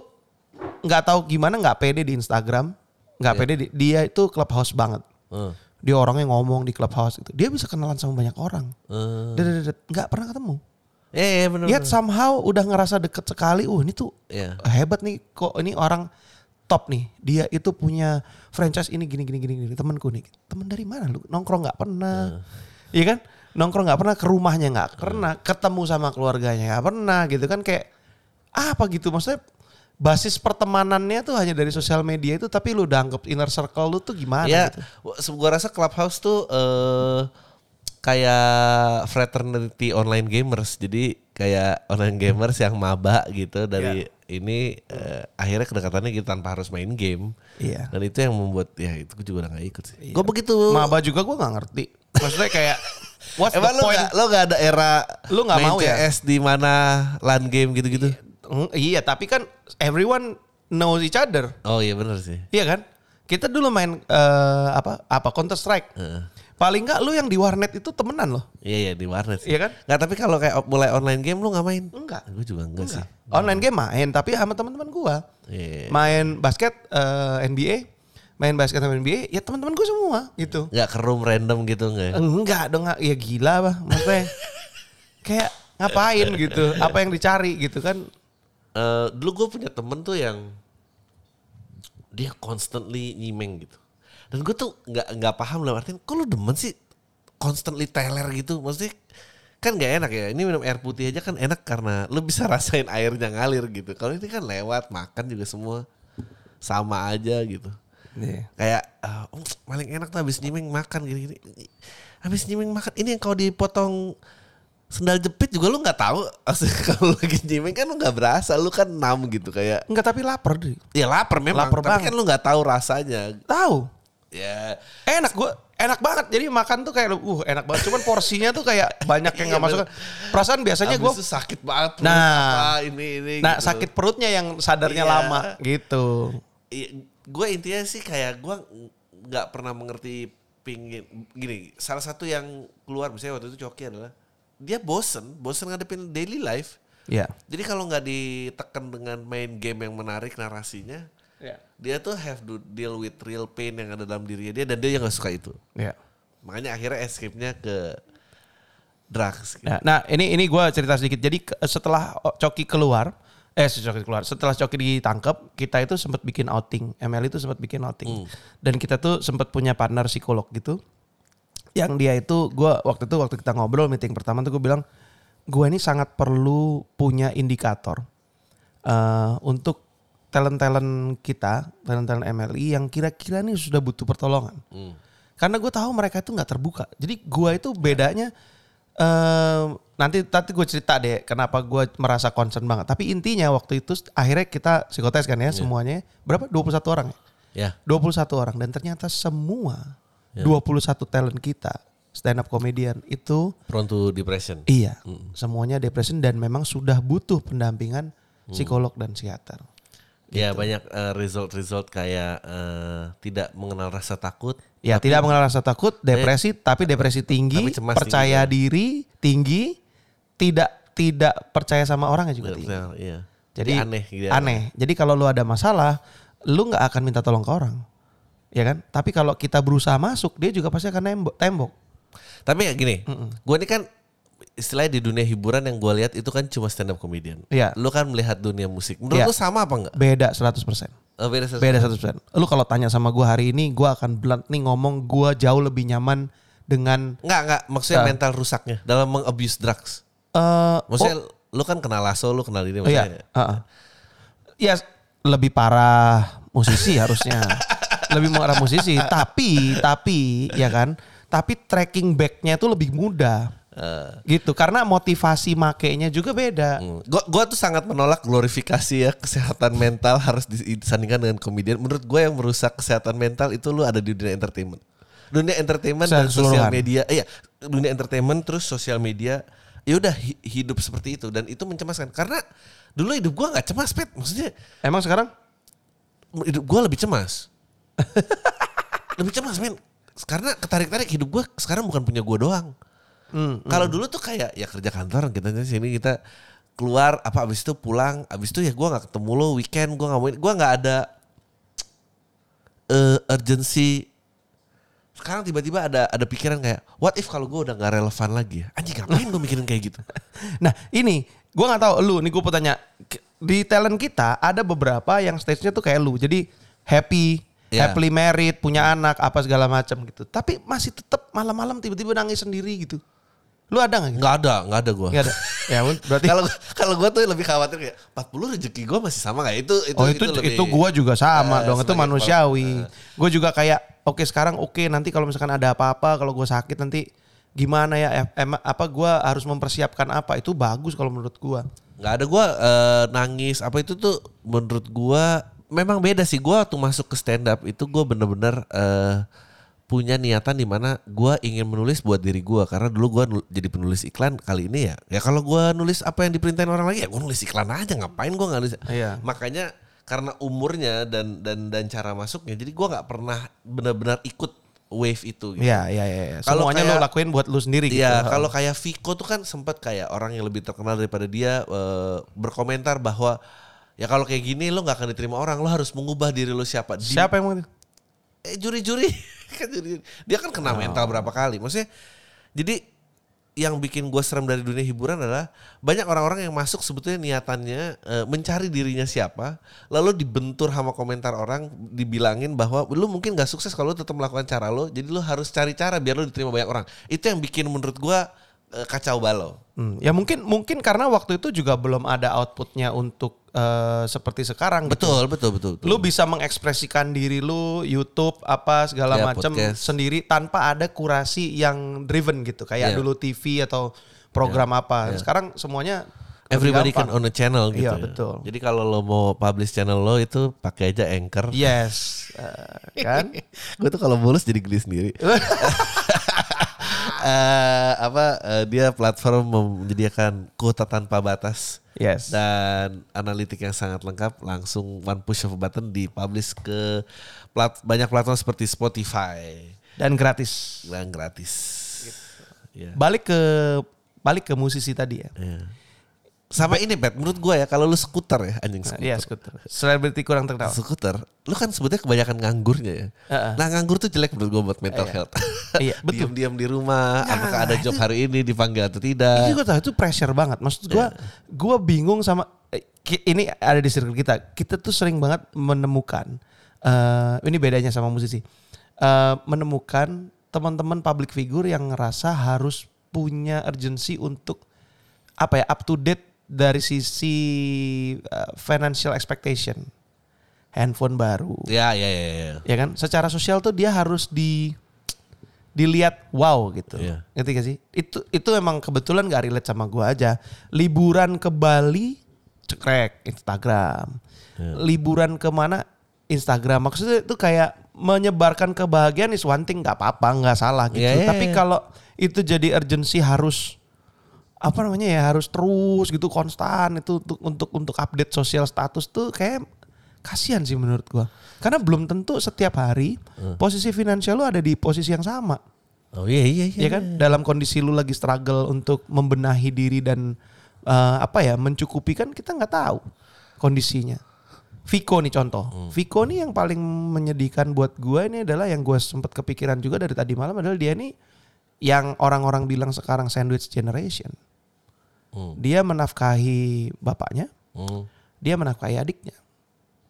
nggak tahu gimana nggak pede di Instagram, nggak Iya. pede di, dia itu clubhouse banget. Hmm. Dia orangnya ngomong di clubhouse itu. Dia bisa kenalan sama banyak orang. Nggak pernah ketemu. Eh, iya benar. Yet somehow udah ngerasa deket sekali. Uh ini tuh Iya. hebat nih. Kok ini orang top nih. Dia itu punya franchise ini gini gini gini gini. Temanku nih. Temen dari mana lu? Nongkrong nggak pernah. Iya kan? Nongkrong nggak pernah ke rumahnya nggak pernah. Ketemu sama keluarganya nggak pernah gitu kan kayak apa gitu maksudnya basis pertemanannya tuh hanya dari sosial media itu tapi lu udah anggap inner circle lu tuh gimana Ya, gitu. gua rasa Clubhouse tuh eh kayak fraternity online gamers. Jadi kayak online gamers yang maba gitu dari ini eh, akhirnya kedekatannya gitu tanpa harus main game. Iya. Dan itu yang membuat ya itu gue juga udah gak ikut sih. Gue begitu. Maba juga gue nggak ngerti. Maksudnya kayak what's Emang the lo point? gak, lo gak ada era Lu nggak main mau ya? CS di mana LAN game gitu-gitu? Mm, Iya, tapi kan everyone knows each other. Oh iya bener sih. Iya kan? Kita dulu main eh, apa apa Counter Strike. Paling nggak lu yang di warnet itu temenan loh. Iya iya di warnet sih. Iya kan? Nggak tapi kalau kayak mulai online game lu nggak main? Enggak. Gue juga enggak, sih. Online game main tapi sama teman-teman gua. Iya. Main basket eh, NBA, main basket sama NBA, ya teman-teman gua semua gitu. Nggak ke room random gitu enggak? Enggak dong, nggak. ya gila bah. Maksudnya kayak ngapain gitu? Apa yang dicari gitu kan? Eh, dulu gue punya temen tuh yang dia constantly nyimeng gitu. Dan gue tuh nggak nggak paham lah artinya, kok lu demen sih constantly teler gitu? Maksudnya kan nggak enak ya. Ini minum air putih aja kan enak karena lu bisa rasain airnya ngalir gitu. Kalau ini kan lewat makan juga semua sama aja gitu. Iya. Kayak ah, oh, paling enak tuh habis nyimeng makan gini-gini. Habis nyimeng makan ini yang kalau dipotong sendal jepit juga lu nggak tahu. Kalau lagi nyimeng kan lu nggak berasa, lu kan nam gitu kayak Enggak tapi lapar deh. ya lapar memang, Lapar tapi banget. kan lu nggak tahu rasanya. Tahu. Ya enak gue enak banget jadi makan tuh kayak uh enak banget cuman porsinya tuh kayak banyak yang nggak Iya, masuk perasaan biasanya gue sakit banget perut, Nah. apa, ini ini nah gitu. sakit perutnya yang sadarnya Iya. lama gitu gue intinya sih kayak gue nggak pernah mengerti pingin gini salah satu yang keluar misalnya waktu itu Coki adalah dia bosen bosen ngadepin daily life. Ya jadi kalau nggak ditekan dengan main game yang menarik narasinya ya dia tuh have to deal with real pain yang ada dalam dirinya dia dan dia yang nggak suka itu. Ya makanya akhirnya escape-nya ke drugs gitu. nah, nah ini ini gue cerita sedikit. Jadi setelah Coki keluar eh si Coki keluar setelah Coki ditangkap kita itu sempat bikin outing. ML itu sempat bikin outing. Dan kita tuh sempat punya partner psikolog gitu yang dia itu gue waktu itu waktu kita ngobrol meeting pertama tuh gue bilang gue ini sangat perlu punya indikator eh untuk talent-talent kita talent-talent MLI yang kira-kira nih sudah butuh pertolongan. Hmm. karena gue tahu mereka itu nggak terbuka. Jadi gue itu bedanya eh nanti nanti gue cerita deh kenapa gue merasa concern banget. Tapi intinya waktu itu akhirnya kita psikotes kan ya semuanya. Berapa? 21 orang ya? Ya 21 orang. Dan ternyata semua 21 talent kita stand up comedian itu prone to depression iya semuanya depresi dan memang sudah butuh pendampingan psikolog dan psikiater. Ya Gitu. banyak eh, result-result kayak eh, tidak mengenal rasa takut. Ya tidak mengenal rasa takut, depresi tapi depresi tinggi, tapi percaya tinggi, diri tinggi, tidak tidak percaya sama orang juga tinggi. Iya. Jadi aneh gitu. ya. Aneh. Jadi kalau lu ada masalah, lu nggak akan minta tolong ke orang. Ya kan? Tapi kalau kita berusaha masuk, dia juga pasti akan nembok, tembok. Tapi ya gini, gue ini kan istilahnya di dunia hiburan yang gue lihat itu kan cuma stand up comedian. Iya. Lu kan melihat dunia musik. Menurut Iya. lu sama apa enggak? Beda 100%. Oh, beda sesuatu. Beda 100%. Lu kalau tanya sama gua hari ini, gua akan blunt nih ngomong gua jauh lebih nyaman dengan Enggak, enggak. Maksudnya Ah. mental rusaknya dalam mengabuse drugs. eh Maksudnya lu kan kenal Lasso, lu kenal ini oh, iya, maksudnya. heeh. Ya lebih parah musisi harusnya. lebih parah musisi, tapi tapi ya kan, tapi tracking backnya itu lebih mudah. Eh. Gitu, karena motivasi makainya juga beda. Hmm. Gua, gua tuh sangat menolak glorifikasi ya kesehatan mental harus disandingkan dengan komedian. Menurut gue yang merusak kesehatan mental itu lu ada di dunia entertainment. Dunia entertainment dan Secara sosial media. Iya, dunia entertainment terus sosial media. Ya udah hi- hidup seperti itu dan itu mencemaskan. Karena dulu hidup gua nggak cemas, Pet. Maksudnya Emang sekarang hidup gua lebih cemas. lebih cemas, men. Karena ketarik-tarik hidup gua sekarang bukan punya gua doang. Hmm, Kalau dulu tuh kayak ya kerja kantor kita di sini kita keluar apa abis itu pulang. Abis itu ya gua nggak ketemu lo weekend gua nggak mau gua nggak ada eh urgency. Sekarang tiba-tiba ada ada pikiran kayak what if kalau gua udah nggak relevan lagi ya? Anjing ngapain gue mikirin kayak gitu? Nah ini gue nggak tahu lu nih gue tanya. Di talent kita ada beberapa yang stage-nya tuh kayak lu. Jadi happy Iya. happily married punya anak apa segala macam gitu. Tapi masih tetap malam-malam tiba-tiba nangis sendiri gitu. Lu ada nggak gitu? nggak ada nggak ada gua. Nggak ada. Ya berarti kalau kalau gua tuh lebih khawatir kayak 40 rezeki gua masih sama nggak? Itu itu oh itu itu, lebih- gue juga sama Eh, dong itu manusiawi. kepala- gue juga kayak oke sekarang oke nanti kalau misalkan ada apa-apa kalau gue sakit nanti gimana ya? Em- apa gue harus mempersiapkan apa? Itu bagus kalau menurut gue nggak ada gua eh, nangis apa itu tuh menurut gua memang beda sih gua waktu masuk ke stand up itu gua bener-bener eh, punya niatan di mana gua ingin menulis buat diri gua karena dulu gua nul- jadi penulis iklan kali ini ya ya kalau gua nulis apa yang diperintahin orang lagi ya gua nulis iklan aja ngapain gua nggak nulis Iya. makanya karena umurnya dan dan dan cara masuknya jadi gua nggak pernah benar-benar ikut wave itu gitu. Iya, iya, iya. iya. Kalau Semuanya kayak- lo lakuin buat lu sendiri gitu. Iya, kalau kayak Viko tuh kan sempat kayak orang yang lebih terkenal daripada dia eh, berkomentar bahwa ya kalau kayak gini lo nggak akan diterima orang, lo harus mengubah diri lo siapa. Di- Siapa yang mau itu? Eh juri-juri kan juri. Dia kan kena mental berapa kali. Maksudnya jadi yang bikin gue serem dari dunia hiburan adalah banyak orang-orang yang masuk sebetulnya niatannya eh, mencari dirinya siapa, lalu dibentur sama komentar orang, dibilangin bahwa lu mungkin gak sukses kalau lu tetap melakukan cara lo, jadi lu harus cari cara biar lu diterima banyak orang. Itu yang bikin menurut gue kacau balau. Hmm, ya mungkin mungkin karena waktu itu juga belum ada outputnya untuk eh, seperti sekarang. gitu. Betul, betul, betul. betul. Lu bisa mengekspresikan diri lu YouTube apa segala Ya, macam sendiri tanpa ada kurasi yang driven gitu kayak Ya. dulu TV atau program apa. Sekarang semuanya Everybody can own a channel gitu. Iya, ya. betul. Jadi kalau lo mau publish channel lo itu pakai aja Anchor. Yes, eh, kan? gue tuh kalau bolos jadi geli sendiri. Eh, apa eh, dia platform menyediakan kuota tanpa batas Yes. dan analitik yang sangat lengkap langsung one push of a button dipublish ke plat, banyak platform seperti Spotify Dan gratis. yang gratis. Ya. Balik ke balik ke musisi tadi ya. Ya. Sama ini Pet, menurut gue ya kalau lu skuter ya anjing skuter. Iya, skuter. Selebriti kurang terkenal. Skuter, lu kan sebetulnya kebanyakan nganggurnya ya. Heeh. Nah nganggur tuh jelek menurut gue buat mental Iya. health. Iya, betul. Diam-diam di rumah, Nah, apakah ada job hari ini dipanggil atau tidak. Itu gue tahu itu pressure banget. Maksud gue, gue bingung sama eh, ini ada di circle kita. Kita tuh sering banget menemukan eh ini bedanya sama musisi. eh, menemukan teman-teman public figure yang ngerasa harus punya urgency untuk apa ya up to date dari sisi eh, financial expectation. Handphone baru, Ya, ya, ya, ya. ya kan? Secara sosial tuh dia harus di dilihat wow gitu. Iya. Ngerti gak sih? Itu itu emang kebetulan gak relate sama gua aja. Liburan ke Bali cekrek Instagram. Iya. Liburan ke mana Instagram. Maksudnya itu kayak menyebarkan kebahagiaan is one thing nggak apa-apa, nggak salah gitu. Iya, iya, Tapi iya. kalau itu jadi urgency harus apa namanya ya harus terus gitu konstan itu untuk untuk untuk update sosial status tuh kayak kasihan sih menurut gua. Karena belum tentu setiap hari posisi finansial lu ada di posisi yang sama. Oh iya, iya, iya. Ya kan? Dalam kondisi lu lagi struggle untuk membenahi diri dan eh, apa ya mencukupi kan kita nggak tahu kondisinya. Viko nih contoh. Viko nih yang paling menyedihkan buat gua ini adalah yang gua sempat kepikiran juga dari tadi malam adalah dia nih yang orang-orang bilang sekarang sandwich generation. Hmm. Dia menafkahi bapaknya, Hmm. dia menafkahi adiknya.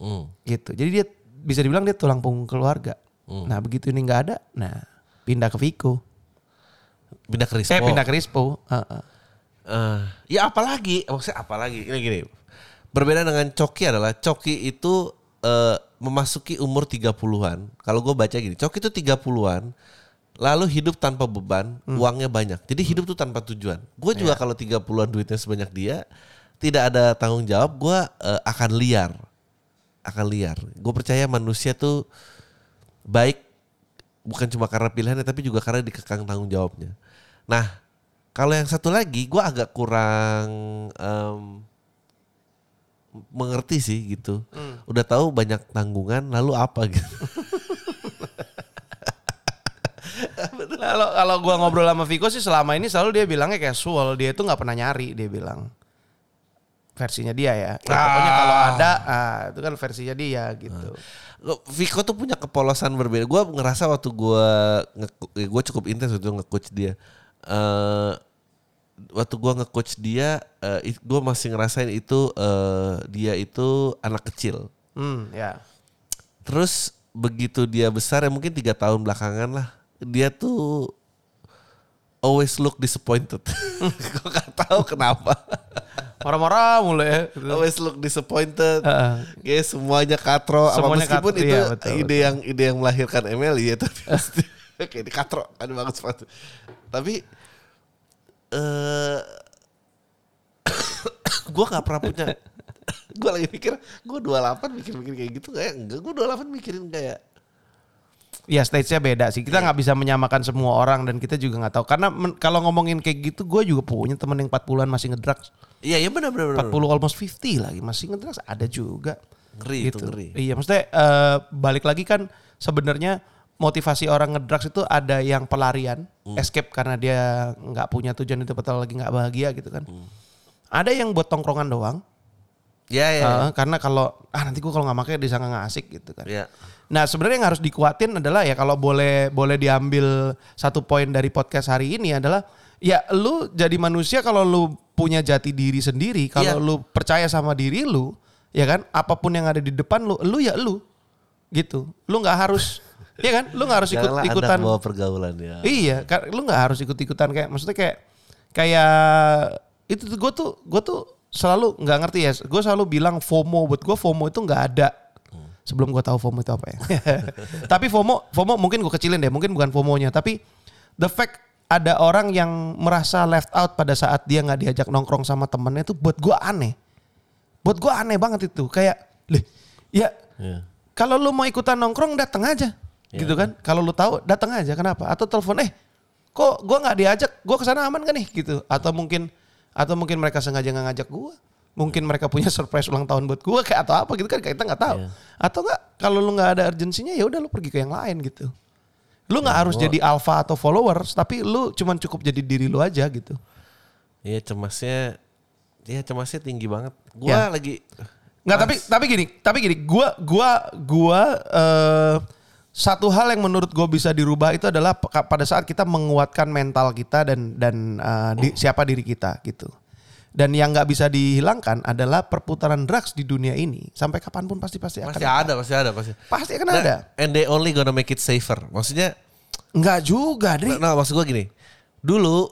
Hmm. Gitu. Jadi dia bisa dibilang dia tulang punggung keluarga. Hmm. Nah, begitu ini nggak ada, nah pindah ke Viko. Pindah ke Rispo. Eh, pindah ke Rispo. Heeh. Eh, ya apalagi, maksudnya apalagi ini gini. Berbeda dengan Coki adalah Coki itu eh, memasuki umur 30-an. Kalau gue baca gini, Coki itu 30-an lalu hidup tanpa beban, uangnya banyak. Jadi hidup tuh tanpa tujuan. Gue juga kalau 30-an duitnya sebanyak dia, tidak ada tanggung jawab, gue eh, akan liar. Akan liar. Gue percaya manusia tuh baik bukan cuma karena pilihannya tapi juga karena dikekang tanggung jawabnya. Nah, kalau yang satu lagi gue agak kurang em, mengerti sih gitu. Udah tahu banyak tanggungan lalu apa gitu. Kalau kalau gua ngobrol sama Viko sih selama ini selalu dia bilangnya casual, dia itu nggak pernah nyari, dia bilang. Versinya dia ya. Ya, Pokoknya kalau ada, ah, itu kan versinya dia gitu. Viko tuh punya kepolosan berbeda. Gue ngerasa waktu gue gue cukup intens waktu nge-coach dia. eh waktu gue nge-coach dia, gue masih ngerasain itu eh, dia itu anak kecil. Hmm, ya. Terus begitu dia besar ya mungkin tiga tahun belakangan lah dia tuh always look disappointed. Gue gak tahu kenapa. Marah-marah mulai ya. always look disappointed. Kayak semuanya katro. Apa Semuanya meskipun katro, itu iya, betul, ide yang ide yang melahirkan Emily ya tapi pasti kayak di katro ada bagus banget. Tapi eh gue gak pernah punya gue lagi mikir gue 28 mikir-mikir kayak gitu kayak enggak gue 28 mikirin kayak Ya stage-nya beda sih. Kita nggak bisa menyamakan semua orang dan kita juga nggak tahu. Karena men- kalau ngomongin kayak gitu, gue juga punya temen yang 40-an masih ngedrugs. iya iya benar benar benar. 40 almost 50 lagi masih ngedrugs ada juga. Ngeri itu, ngeri. Iya, maksudnya eh, balik lagi kan sebenarnya motivasi orang ngedrugs itu ada yang pelarian, Hmm. escape karena dia nggak punya tujuan itu betul lagi nggak bahagia gitu kan. Hmm. Ada yang buat tongkrongan doang, Iya iya. eh, karena kalau ah nanti gue kalau nggak pakai disangka nggak asik gitu kan. Iya. Nah sebenarnya yang harus dikuatin adalah ya kalau boleh boleh diambil satu poin dari podcast hari ini adalah ya lu jadi manusia kalau lu punya jati diri sendiri, kalau Iya. lu percaya sama diri lu, ya kan apa pun yang ada di depan lu, lu ya lu gitu. Lu nggak harus, ya kan? Lu nggak harus ikut Janganlah ikutan. Anda bawa pergaulan ya. Iya, lu nggak harus ikut ikutan kayak maksudnya kayak kayak itu tuh gue tuh gue tuh selalu nggak ngerti ya. Gue selalu bilang FOMO buat gue FOMO itu nggak ada. Sebelum gue tahu FOMO itu apa ya. tapi FOMO FOMO mungkin gue kecilin deh, mungkin bukan FOMO-nya, tapi the fact ada orang yang merasa left out pada saat dia nggak diajak nongkrong sama temennya itu buat gue aneh. Buat gue aneh banget itu. Kayak, leh, ya Iya. kalau lu mau ikutan nongkrong datang aja. Ya. Gitu kan. Kalau lu tahu datang aja. Kenapa? Atau telepon, eh kok gua nggak diajak? Gua ke sana aman kan nih? Gitu. Atau mungkin atau mungkin mereka sengaja nggak ngajak gua. Mungkin mereka punya surprise ulang tahun buat gua kayak atau apa gitu kan kita nggak tahu. Iya. Atau nggak kalau lu nggak ada urgensinya ya udah lu pergi ke yang lain gitu. Lu nggak harus gua- jadi alpha atau followers, tapi lu cuman cukup jadi diri lu aja gitu. Iya cemasnya, iya cemasnya tinggi banget. Gua Ya. lagi Nggak, tapi tapi gini, tapi gini, gua gua gua eh, satu hal yang menurut gue bisa dirubah itu adalah pada saat kita menguatkan mental kita dan dan eh, di- siapa diri kita gitu. Dan yang nggak bisa dihilangkan adalah perputaran drugs di dunia ini sampai kapan pun pasti pasti akan pasti ada, pasti ada, pasti. Pasti akan Nah, ada. And they only gonna make it safer. Maksudnya, Nggak juga, Dri. nah maksud gua gini. Dulu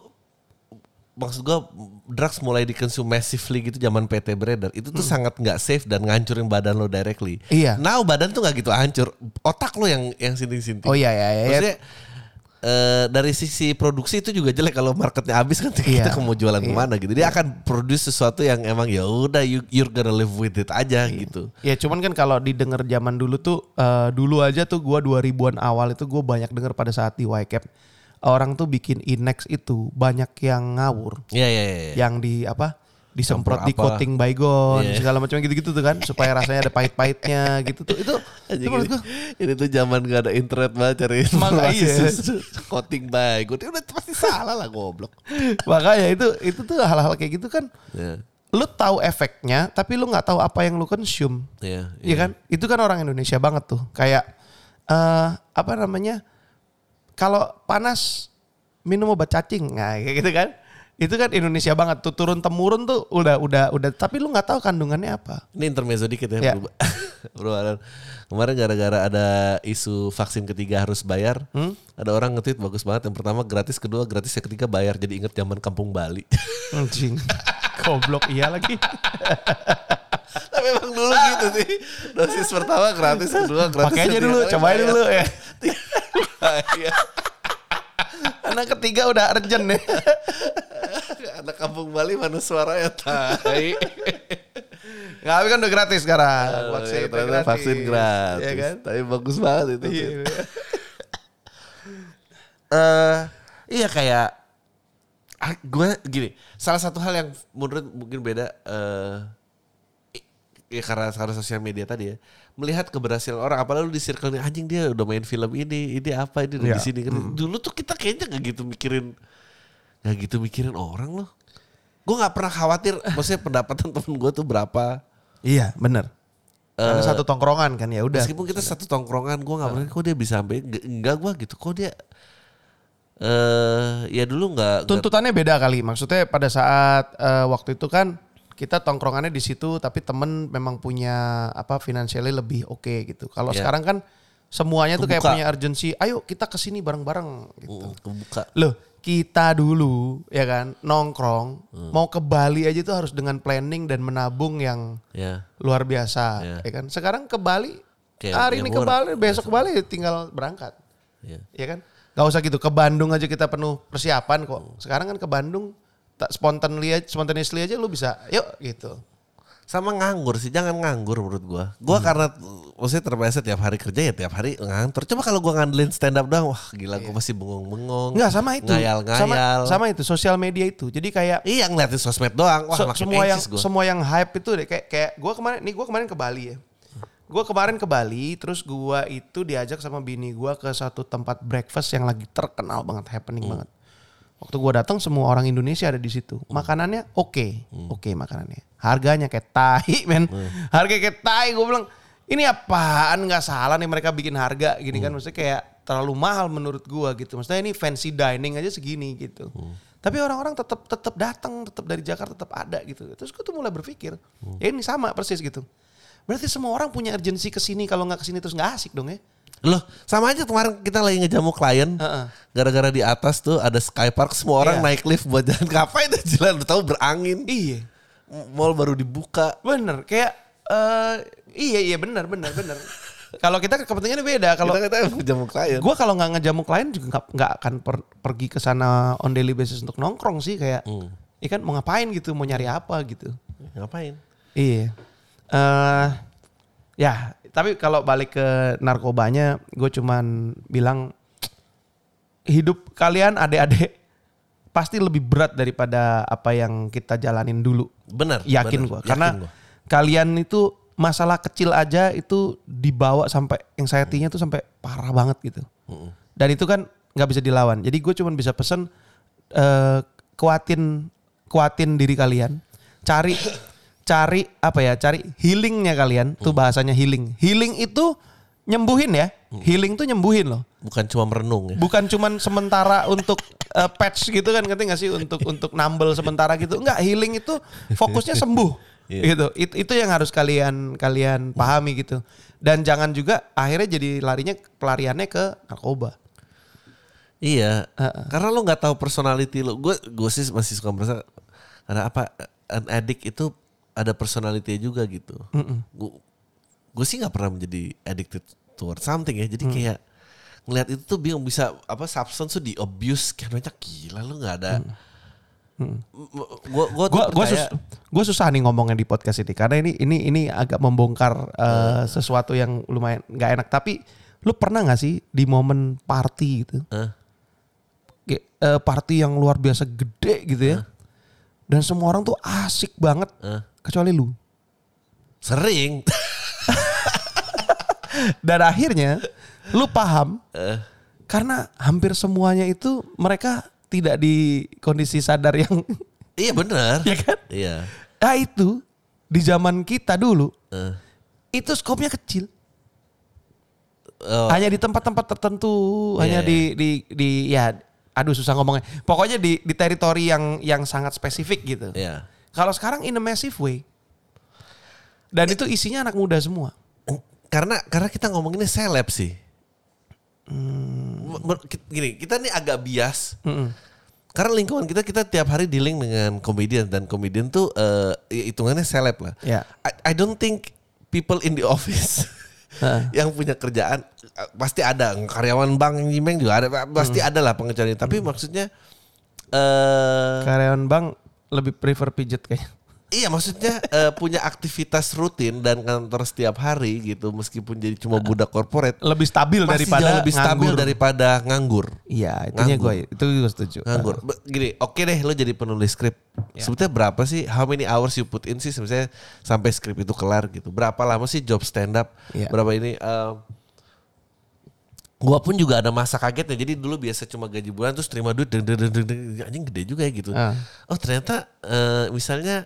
maksud gua drugs mulai dikonsum massively gitu zaman PT beredar itu tuh sangat nggak safe dan ngancurin badan lo directly. Hmm. Iya. Now badan tuh nggak gitu hancur, otak lo yang yang sinting-sinting. Oh iya iya iya. Maksudnya eh, dari sisi produksi itu juga jelek kalau marketnya habis kan kita Iya. mau jualan Iya. ke mana gitu. Dia akan produce sesuatu yang emang ya udah you, you're gonna live with it aja gitu. Ya cuman kan kalau didengar zaman dulu tuh eh, dulu aja tuh gua 2000-an awal itu gue banyak denger pada saat di YCAP orang tuh bikin Inex itu banyak yang ngawur, Iya iya iya. yang di apa disemprot di coating baygon Iya. segala macam gitu-gitu tuh kan supaya rasanya ada pahit-pahitnya gitu tuh itu itu ini tuh zaman gak ada internet banget cari informasi susu. Coating by gue udah pasti salah lah goblok. makanya itu itu tuh hal-hal kayak gitu kan Ya, lu tahu efeknya tapi lu nggak tahu apa yang lu consume ya, Iya kan? Itu kan orang Indonesia banget tuh. Kayak eh apa namanya? Kalau panas minum obat cacing. Nah, kayak gitu kan. Itu kan Indonesia banget tuh turun temurun tuh udah udah udah tapi lu nggak tahu kandungannya apa. Ini intermezzo dikit Ya. ya, Bro. Bro Alan. Kemarin gara-gara ada isu vaksin ketiga harus bayar, Hmm? ada orang nge-tweet bagus banget. Yang pertama gratis, kedua gratis, yang ketiga bayar. Jadi inget zaman kampung Bali. Anjing. Goblok iya lagi. Tapi emang dulu gitu sih. Dosis pertama gratis, kedua gratis. Pakai aja dulu, cobain dulu ya. Iya. Anak ketiga udah urgent nih. Anak kampung Bali mana suaranya tai. Nggak, tapi kan udah gratis sekarang. Vaksin, Ya, ternyata vaksin gratis. Iya kan? Tapi bagus banget itu. Iya. eh iya kayak gue gini salah satu hal yang menurut mungkin beda eh ya karena karena sosial media tadi ya melihat keberhasilan orang apalagi lu di circle anjing dia udah main film ini ini apa ini udah Iya. di sini dulu tuh kita kayaknya nggak gitu mikirin nggak gitu mikirin orang loh gue nggak pernah khawatir maksudnya pendapatan temen gue tuh berapa Iya, bener. Karena Eh, satu tongkrongan kan ya udah. Meskipun kita satu tongkrongan, gue nggak pernah kok dia bisa sampai Nggak- enggak gue gitu, kok dia eh ya dulu nggak Tuntutannya beda kali. Maksudnya pada saat eh, waktu itu kan kita tongkrongannya di situ tapi temen memang punya apa finansialnya lebih oke gitu. Kalau Iya. sekarang kan semuanya tuh kayak Kebuka. punya urgency. Ayo kita ke sini bareng-bareng gitu. Mm, kebuka. Loh, kita dulu ya kan nongkrong Hmm. mau ke Bali aja tuh harus dengan planning dan menabung yang Ya, luar biasa Iya. ya kan. Sekarang ke Bali Kayak hari ini ke. Bali, besok ke Bali tinggal berangkat. ya. Ya kan? Gak usah gitu. Ke Bandung aja kita penuh persiapan kok. Sekarang kan ke Bandung tak spontanly aja, spontaneously aja lu bisa. Yuk gitu. Sama nganggur sih, jangan nganggur menurut gua. Gua karena maksudnya terbiasa tiap hari kerja ya tiap hari ngantor. Coba kalau gua ngandelin stand up doang, wah gila gua pasti bengong-bengong. Enggak sama itu. Sama, Ngayal-ngayal. sama itu sosial media itu. Jadi kayak Iya ngeliatin sosmed doang, wah makin semua yang gua. semua yang hype itu deh kayak kayak gua kemarin nih gua kemarin ke Bali ya. Gua kemarin ke Bali terus gua itu diajak sama bini gua ke satu tempat breakfast yang lagi terkenal banget, happening Hmm. banget. Waktu gua datang semua orang Indonesia ada di situ. Makanannya oke, Hmm. oke makanannya. Harganya kayak tai, men. Harga kayak tai. Gua bilang, ini apaan nggak salah nih mereka bikin harga gini Hmm. kan. Maksudnya kayak terlalu mahal menurut gua gitu. Maksudnya ini fancy dining aja segini gitu. Hmm. Tapi orang-orang tetap tetap datang, tetap dari Jakarta tetap ada gitu. Terus gue tuh mulai berpikir, ya ini sama persis gitu. Berarti semua orang punya urgensi ke sini kalau nggak ke sini terus nggak asik dong ya. Loh, sama aja kemarin kita lagi ngejamu klien. Heeh. Gara-gara di atas tuh ada skypark, semua orang Iya. naik lift buat jalan kafe itu jalan udah tahu berangin. Iya. Mall baru dibuka. Bener, kayak eh iya iya bener bener bener. kalau kita kepentingannya beda. Kalau kita kita emang jamu klien. gue kalau nggak ngejamu klien juga nggak akan per- pergi ke sana on daily basis untuk nongkrong sih kayak. Hmm. Iya kan mau ngapain gitu, mau nyari apa gitu. Ngapain? Iya. eh ya, tapi kalau balik ke narkobanya, gue cuman bilang hidup kalian adik-adik pasti lebih berat daripada apa yang kita jalanin dulu. Benar. Yakin gue, Yakin karena gua. kalian itu masalah kecil aja itu dibawa sampai anxiety-nya tuh sampai parah banget gitu. Dan itu kan nggak bisa dilawan. Jadi gue cuman bisa pesen eh kuatin kuatin diri kalian. Cari cari apa ya? Cari healingnya kalian. Tuh bahasanya healing. Healing itu nyembuhin ya. Healing tuh nyembuhin loh. Bukan cuma merenung ya. Bukan cuman sementara untuk eh, patch gitu kan ngerti gak sih untuk untuk nambel sementara gitu. Enggak, healing itu fokusnya sembuh. Iya. Gitu. It- itu yang harus kalian kalian pahami gitu. Dan jangan juga akhirnya jadi larinya pelariannya ke narkoba. Iya, karena lo nggak tahu personality lo. Gue gue sih masih suka merasa karena apa an addict itu ada personality juga gitu. Gue gue sih nggak pernah menjadi addicted toward something ya. Jadi Mm. kayak ngelihat itu tuh bingung bisa apa substance tuh di abuse. Kayak banyak gila lo nggak ada. Gue gue gua sus, gua susah nih ngomongnya di podcast ini. Karena ini ini ini agak membongkar eh, sesuatu yang lumayan nggak enak. Tapi lu pernah nggak sih di momen party gitu, Kayak, eh, party yang luar biasa gede gitu ya, dan semua orang tuh asik banget, kecuali lu. sering. Dan akhirnya lu paham Eh, karena hampir semuanya itu mereka tidak di kondisi sadar yang iya benar. ya kan? Iya. Nah itu di zaman kita dulu Eh, itu skopnya kecil. oh, hanya di tempat-tempat tertentu, Iya, hanya iya. di di di ya aduh susah ngomongnya. Pokoknya di di teritori yang yang sangat spesifik gitu. Iya. Kalau sekarang in a massive way. Dan itu isinya anak muda semua. Karena karena kita ngomonginnya seleb sih. Ki- Gini, kita nih agak bias. Karena lingkungan kita kita tiap hari dealing dengan komedian dan komedian tuh eh, ya hitungannya seleb lah. Ya. I, I don't think people in the office yang punya kerjaan eh, pasti ada karyawan bank yang nyimeng juga ada pasti ada lah pengecualian. Tapi maksudnya eh Karyawan bank lebih prefer pijet kayaknya. Iya maksudnya eh, punya aktivitas rutin dan kantor setiap hari gitu meskipun jadi cuma budak korporat Lebih stabil masih daripada lebih stabil nganggur. daripada nganggur. Iya, itunya gue itu gue setuju. Nganggur. Gini, oke deh lo jadi penulis skrip. Sebetulnya berapa sih how many hours you put in sih misalnya sampai skrip itu kelar gitu. Berapa lama sih job stand up? Iya. Berapa ini eh, gua pun juga ada masa kagetnya. Jadi dulu biasa cuma gaji bulan terus terima duit deng, deng, deng, deng, deng. anjing gede juga ya gitu. Ah. Oh, ternyata eh, misalnya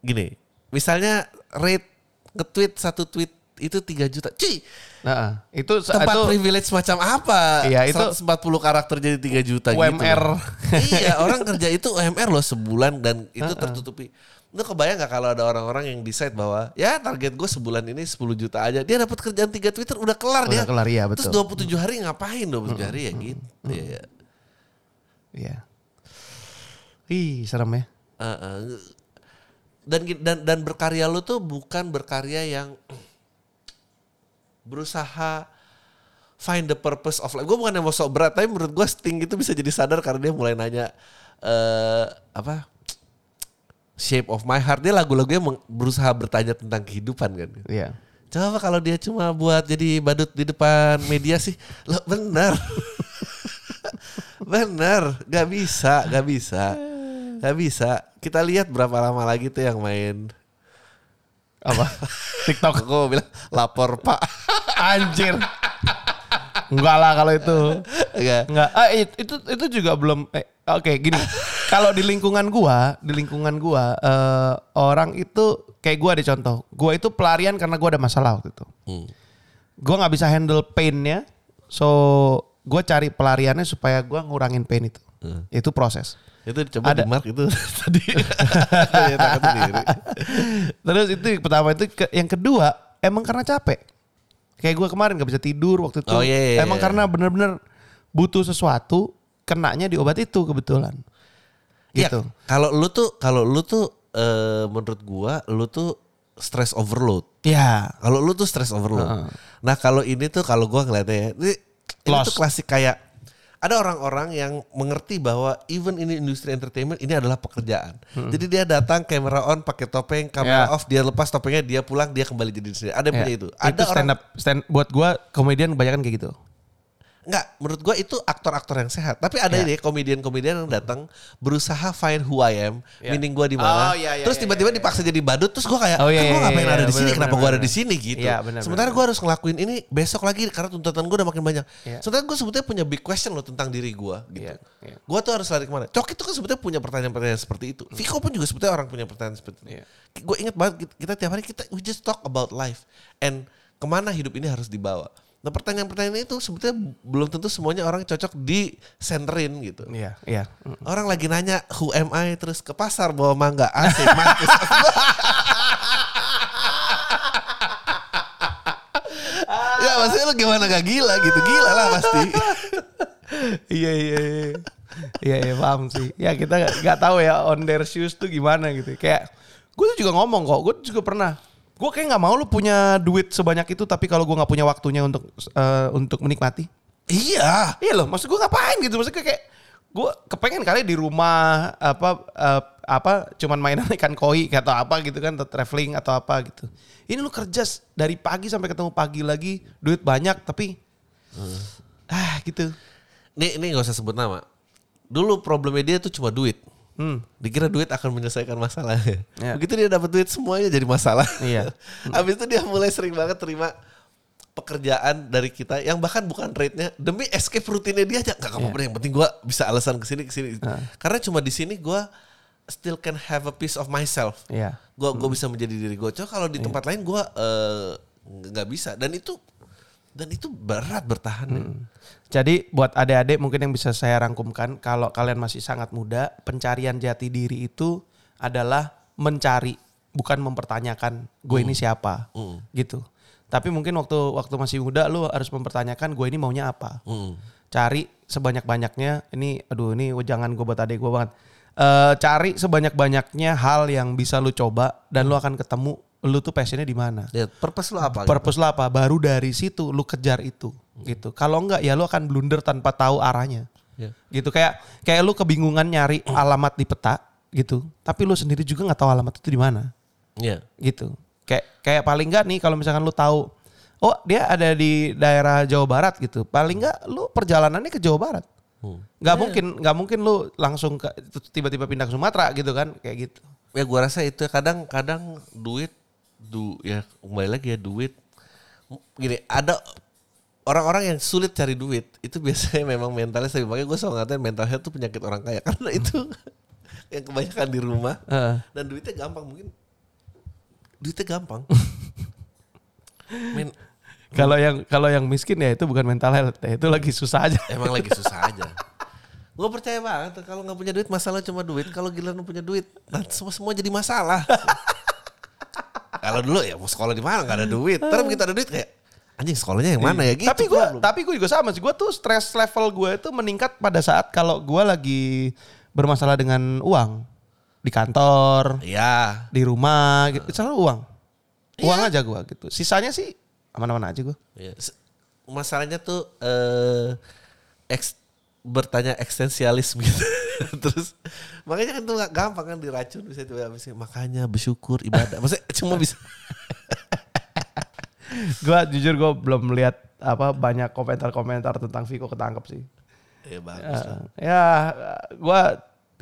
gini, misalnya rate nge-tweet satu tweet itu 3 juta. Cuy, Nah, itu tempat itu privilege macam apa? Iya, itu 140 karakter jadi 3 juta gitu. UMR. iya, orang kerja itu UMR loh sebulan dan itu tertutupi. Lu kebayang gak kalau ada orang-orang yang decide bahwa ya target gue sebulan ini 10 juta aja. Dia dapat kerjaan 3 Twitter udah kelar dia. Udah kelar, iya, betul. Terus 27 hari ngapain 27 hari ya gitu. Iya. Iya. Ih, serem ya. Uh, uh, dan dan dan berkarya lu tuh bukan berkarya yang berusaha find the purpose of life. Gue bukan yang mau sok berat, tapi menurut gue Sting itu bisa jadi sadar karena dia mulai nanya eh apa Shape of My Heart. Dia lagu-lagunya berusaha bertanya tentang kehidupan kan. Iya. Coba kalau dia cuma buat jadi badut di depan media sih, lo bener. bener, gak bisa, gak bisa. Gak bisa. Kita lihat berapa lama lagi tuh yang main. Apa? TikTok. Gue bilang lapor pak. Anjir. Enggak lah kalau itu. Enggak. Enggak. Ah, it- itu itu juga belum eh, oke gini. Kalau di lingkungan gua, di lingkungan gua eh, orang itu kayak gua ada contoh. Gua itu pelarian karena gua ada masalah waktu itu. Hmm. Gua nggak bisa handle painnya. So, gua cari pelariannya supaya gua ngurangin pain itu. Itu proses. Itu coba Ada. di mark itu tadi. Sendiri. Terus itu yang pertama itu ke- yang kedua emang karena capek. Kayak gue kemarin gak bisa tidur waktu itu. Oh, iya, iya, emang iya. karena bener-bener butuh sesuatu, kenanya di obat itu kebetulan. Iya, Gitu. Kalau lu tuh kalau lu tuh eh, menurut gua lu tuh stress overload. Ya. Kalau lu tuh stress overload. Nah kalau ini tuh kalau gua ngeliatnya ya, ini, ini tuh klasik kayak ada orang-orang yang mengerti bahwa even ini industri entertainment ini adalah pekerjaan. Jadi dia datang kamera on pakai topeng, kamera Ya. off, dia lepas topengnya, dia pulang, dia kembali jadi diri sendiri. Ada yang Ya. punya itu. Ada orang stand up stand buat gue komedian kebanyakan kayak gitu. Enggak, menurut gua itu aktor-aktor yang sehat. Tapi ada Ya. ini komedian-komedian yang datang berusaha find who I am, Ya. meaning gua di mana. Oh, iya, iya, terus iya, tiba-tiba iya, dipaksa jadi badut, terus gua kayak, Oh, kan iya, gua iya, ngapain iya, ada di sini? benar, Kenapa gua ada di sini gitu? Iya, benar, Sementara gua harus ngelakuin ini besok lagi karena tuntutan gua udah makin banyak. Iya. Sementara gua sebetulnya punya big question loh tentang diri gua gitu. Iya, iya. Gua tuh harus lari ke mana? Cok itu kan sebetulnya punya pertanyaan-pertanyaan seperti itu. Viko pun juga sebetulnya orang punya pertanyaan seperti itu. Iya. Gue inget banget kita, kita tiap hari kita we just talk about life and ke mana hidup ini harus dibawa. Nah pertanyaan-pertanyaan itu sebetulnya belum tentu semuanya orang cocok di centerin gitu. Iya, iya. Orang lagi nanya who am I terus ke pasar bawa mangga asik mantis. ya maksudnya lu gimana gak gila gitu gila lah pasti. iya iya iya. Iya iya paham sih. Ya kita nggak tahu ya on their shoes tuh gimana gitu. Kayak gue tuh juga ngomong kok. Gue juga pernah. Gue kayak nggak mau lu punya duit sebanyak itu tapi kalau gue nggak punya waktunya untuk eh, untuk menikmati. iya. Iya loh, maksud gue ngapain gitu? Maksudnya kayak gue kepengen kali di rumah apa eh, apa cuman mainan ikan koi atau apa gitu kan atau traveling atau apa gitu. Ini lu kerja dari pagi sampai ketemu pagi lagi, duit banyak tapi ah gitu. Nih ini gak usah sebut nama. Dulu problemnya dia tuh cuma duit. Hmm. Dikira duit akan menyelesaikan masalah. Ya. Begitu dia dapat duit semuanya jadi masalah. Iya. Habis itu dia mulai sering banget terima pekerjaan dari kita yang bahkan bukan rate-nya demi escape rutinnya dia aja nggak apa-apa deh, yang penting gua bisa alasan ke sini ke sini karena cuma di sini gua still can have a piece of myself Iya. gua gua bisa menjadi diri gua coba kalau di tempat lain gua eh, nggak bisa dan itu Dan itu berat bertahan. ya. Jadi buat adik-adik mungkin yang bisa saya rangkumkan kalau kalian masih sangat muda, pencarian jati diri itu adalah mencari bukan mempertanyakan gue ini siapa gitu. Tapi mungkin waktu waktu masih muda lu harus mempertanyakan gue ini maunya apa. Hmm. Cari sebanyak-banyaknya ini aduh ini jangan gue buat adik gue banget. Eh, cari sebanyak-banyaknya hal yang bisa lu coba dan lu akan ketemu lu tuh passionnya di mana? Ya, purpose lu apa? gitu? purpose lo apa? Baru dari situ lu kejar itu gitu. Kalau enggak ya lu akan blunder tanpa tahu arahnya. Ya. gitu kayak kayak lu kebingungan nyari alamat di peta gitu. Tapi lu sendiri juga nggak tahu alamat itu di mana. Iya. gitu. Kayak kayak paling enggak nih kalau misalkan lu tahu oh dia ada di daerah Jawa Barat gitu. Paling enggak lu perjalanannya ke Jawa Barat. Hmm. nggak mungkin nggak mungkin lu langsung ke tiba-tiba pindah ke Sumatera gitu kan? Kayak gitu. Ya gua rasa itu kadang-kadang duit du ya kembali lagi ya duit. Gini ada orang-orang yang sulit cari duit itu biasanya memang mentalnya saya makanya gue selalu ngatain mental health itu penyakit orang kaya. Karena itu yang kebanyakan di rumah. Heeh. dan duitnya gampang mungkin duitnya gampang. Men, kalau yang kalau yang miskin ya itu bukan mental health ya itu lagi susah aja. Emang lagi susah aja. Gue percaya banget kalau nggak punya duit masalah cuma duit. Kalau gila lu punya duit nah, semua semua jadi masalah kalau dulu ya mau sekolah di mana? Nggak ada duit. Terus begitu ada duit kayak anjing sekolahnya yang mana ya? Gitu tapi gue tapi gue juga sama sih. Gue tuh stress level gue itu meningkat pada saat kalau gue lagi bermasalah dengan uang. Di kantor ya di rumah gitu. Selalu uang. Uang aja gue gitu. Sisanya sih aman-aman aja gue ya. Masalahnya tuh eh eks, bertanya eksistensialis gitu. Terus makanya kan tuh nggak gampang kan diracun bisa itu makanya bersyukur ibadah. Maksudnya cuma bisa. Gue jujur gue belum melihat apa banyak komentar-komentar tentang Viko ketangkep sih. Ya bagus lah. ya gue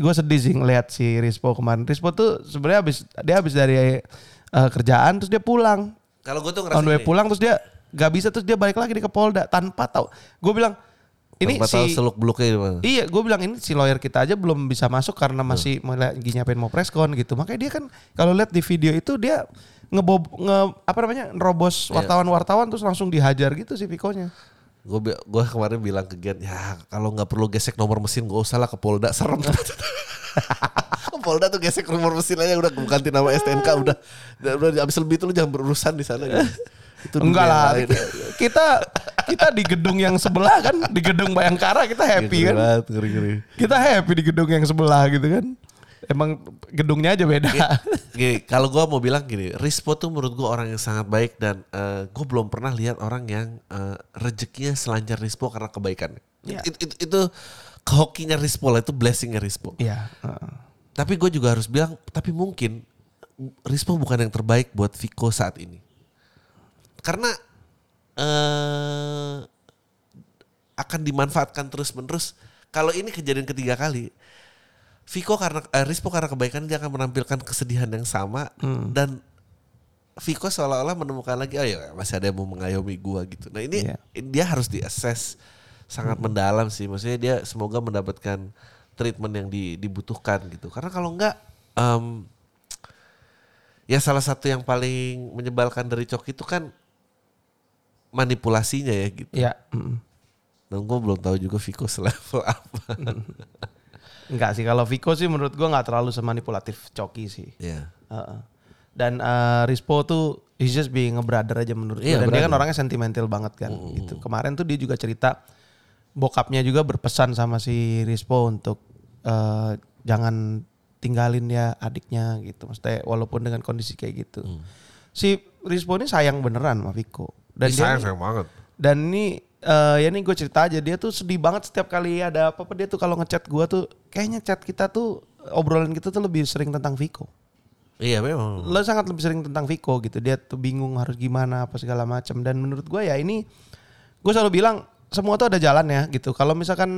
gue sedih sih ngelihat si Rispo kemarin. Rispo tuh sebenarnya habis dia habis dari eh, kerjaan terus dia pulang. Kalau gue tuh on ngerasa gini, pulang terus dia gak bisa terus dia balik lagi di ke Polda tanpa tahu. Gue bilang ini tanpa tahu si seluk beluknya. Iya, gue bilang ini si lawyer kita aja belum bisa masuk karena masih mau lagi nyiapin mau press con gitu. Makanya dia kan kalau lihat di video itu dia ngebob nge apa namanya nerobos Iya. wartawan-wartawan terus langsung dihajar gitu si Viko-nya. Gue gue kemarin bilang ke Gen, ya kalau nggak perlu gesek nomor mesin gak usah lah ke Polda serem. ke Polda tuh gesek nomor mesin aja udah ganti nama STNK udah udah, udah abis lebih itu lu jangan berurusan di sana. Gitu. Itu Enggak lah, kita kita di gedung yang sebelah kan, di gedung Bayangkara kita happy Ngeri kan. banget, ngeri-ngeri. Kita happy di gedung yang sebelah gitu kan. Emang gedungnya aja beda. Gini, kalau gue mau bilang gini, Rispo tuh menurut gue orang yang sangat baik dan gue belum pernah lihat orang yang eh, rezekinya selancar Rispo karena kebaikan. Iya. Itu, itu, itu kehokinya Rispo lah, itu blessingnya Rispo. Iya. heeh. Tapi gue juga harus bilang, tapi mungkin Rispo bukan yang terbaik buat Vico saat ini. Karena eh akan dimanfaatkan terus menerus. Kalau ini kejadian ketiga kali, Vico karena eh, Rispo karena kebaikan dia akan menampilkan kesedihan yang sama dan Vico seolah-olah menemukan lagi, oh ya masih ada yang mau mengayomi gua gitu. Nah ini Iya. dia harus diakses sangat mendalam sih. Maksudnya dia semoga mendapatkan treatment yang di- dibutuhkan gitu. Karena kalau enggak, em, ya salah satu yang paling menyebalkan dari Coki itu kan manipulasinya ya gitu. Iya. mm. Dan gue belum tahu juga Vico selevel apa. Enggak sih kalau Viko sih menurut gua nggak terlalu semanipulatif Coki sih. ya. Heeh. Dan eh, Rispo tuh he's just being a brother aja menurut gue. Iya, Dan dia kan brother. orangnya sentimental banget kan gitu. Kemarin tuh dia juga cerita bokapnya juga berpesan sama si Rispo untuk eh, jangan tinggalin ya adiknya gitu. Maksudnya walaupun dengan kondisi kayak gitu. Si Rispo ini sayang beneran sama Viko. Dan dia nih- banget. dan ini eh, ya nih gue cerita aja dia tuh sedih banget setiap kali ada apa-apa. Dia tuh kalau ngechat gue tuh kayaknya chat kita tuh obrolan kita tuh lebih sering tentang Viko. Iya memang. lo sangat lebih sering tentang Viko gitu. Dia tuh bingung harus gimana apa segala macam dan menurut gue ya ini gue selalu bilang semua tuh ada jalan ya gitu. Kalau misalkan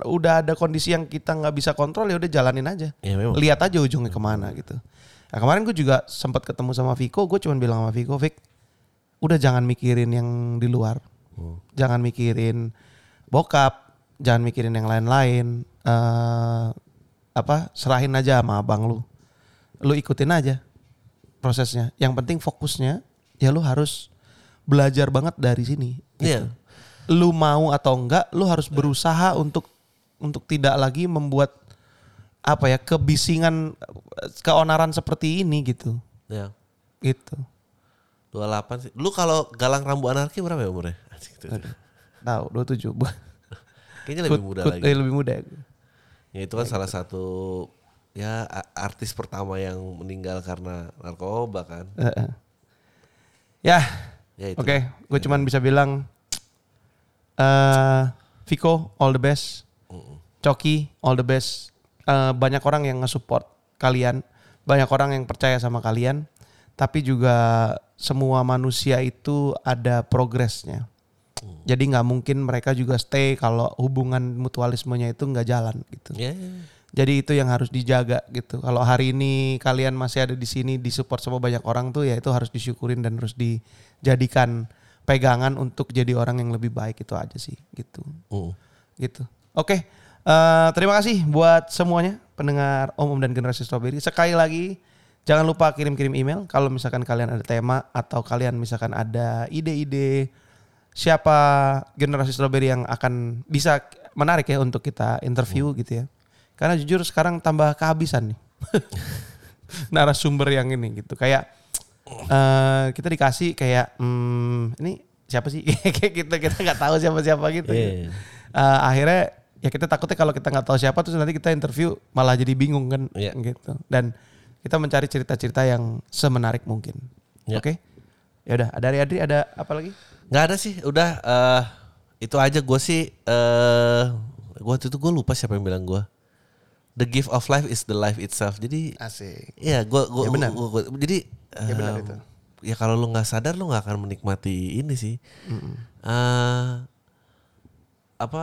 udah ada kondisi yang kita nggak bisa kontrol ya udah jalanin aja. Iya memang. lihat aja ujungnya ke mana gitu. Nah, kemarin gue juga sempat ketemu sama Viko. Gue cuma bilang sama Viko Vik udah jangan mikirin yang di luar jangan mikirin bokap jangan mikirin yang lain-lain eh apa serahin aja sama abang lu lu ikutin aja prosesnya yang penting fokusnya ya lu harus belajar banget dari sini. Iya. Lu mau atau enggak, lu harus berusaha untuk untuk tidak lagi membuat apa ya kebisingan keonaran seperti ini gitu. Ya. Gitu. 28 sih. Lu kalau galang rambu anarki berapa ya umurnya? Asik tuh. Tahu 27. Bu- Kayaknya lebih muda kut- lagi. eh, lebih muda. Ya itu kan salah satu ya artis pertama yang meninggal karena narkoba kan. Heeh. Ya, Ya itu. Oke, gue cuman bisa bilang eh Viko all the best, Coki all the best. Eh, banyak orang yang nge-support kalian, banyak orang yang percaya sama kalian, tapi juga semua manusia itu ada progresnya. Jadi nggak mungkin mereka juga stay kalau hubungan mutualismenya itu nggak jalan gitu. Ya, ya. Jadi itu yang harus dijaga gitu. Kalau hari ini kalian masih ada di sini disupport sama banyak orang tuh ya itu harus disyukurin dan harus dijadikan pegangan untuk jadi orang yang lebih baik itu aja sih gitu. Mm. Gitu. Oke. eh, terima kasih buat semuanya pendengar Om Om dan Generasi Strawberry. Sekali lagi jangan lupa kirim-kirim email kalau misalkan kalian ada tema atau kalian misalkan ada ide-ide siapa generasi strawberry yang akan bisa menarik ya untuk kita interview gitu ya. Karena jujur sekarang tambah kehabisan nih. Narasumber yang ini gitu. Kayak eh kita dikasih kayak hmm, ini siapa sih? kayak kita kita nggak tahu siapa-siapa gitu. Iya. Eh, akhirnya ya kita takutnya kalau kita nggak tahu siapa terus nanti kita interview malah jadi bingung kan Iya. gitu. Dan kita mencari cerita-cerita yang semenarik mungkin. Iya. Oke. Ya udah, dari Adri ada apa lagi? Nggak ada sih, udah eh itu aja gue sih eh gua waktu itu gue lupa siapa yang bilang gue. The gift of life is the life itself. Jadi Asik. Iya, gua gua, Ya benar. gua- gua- jadi Ya benar em, itu. Ya kalau lu nggak sadar lu nggak akan menikmati ini sih. Eh, apa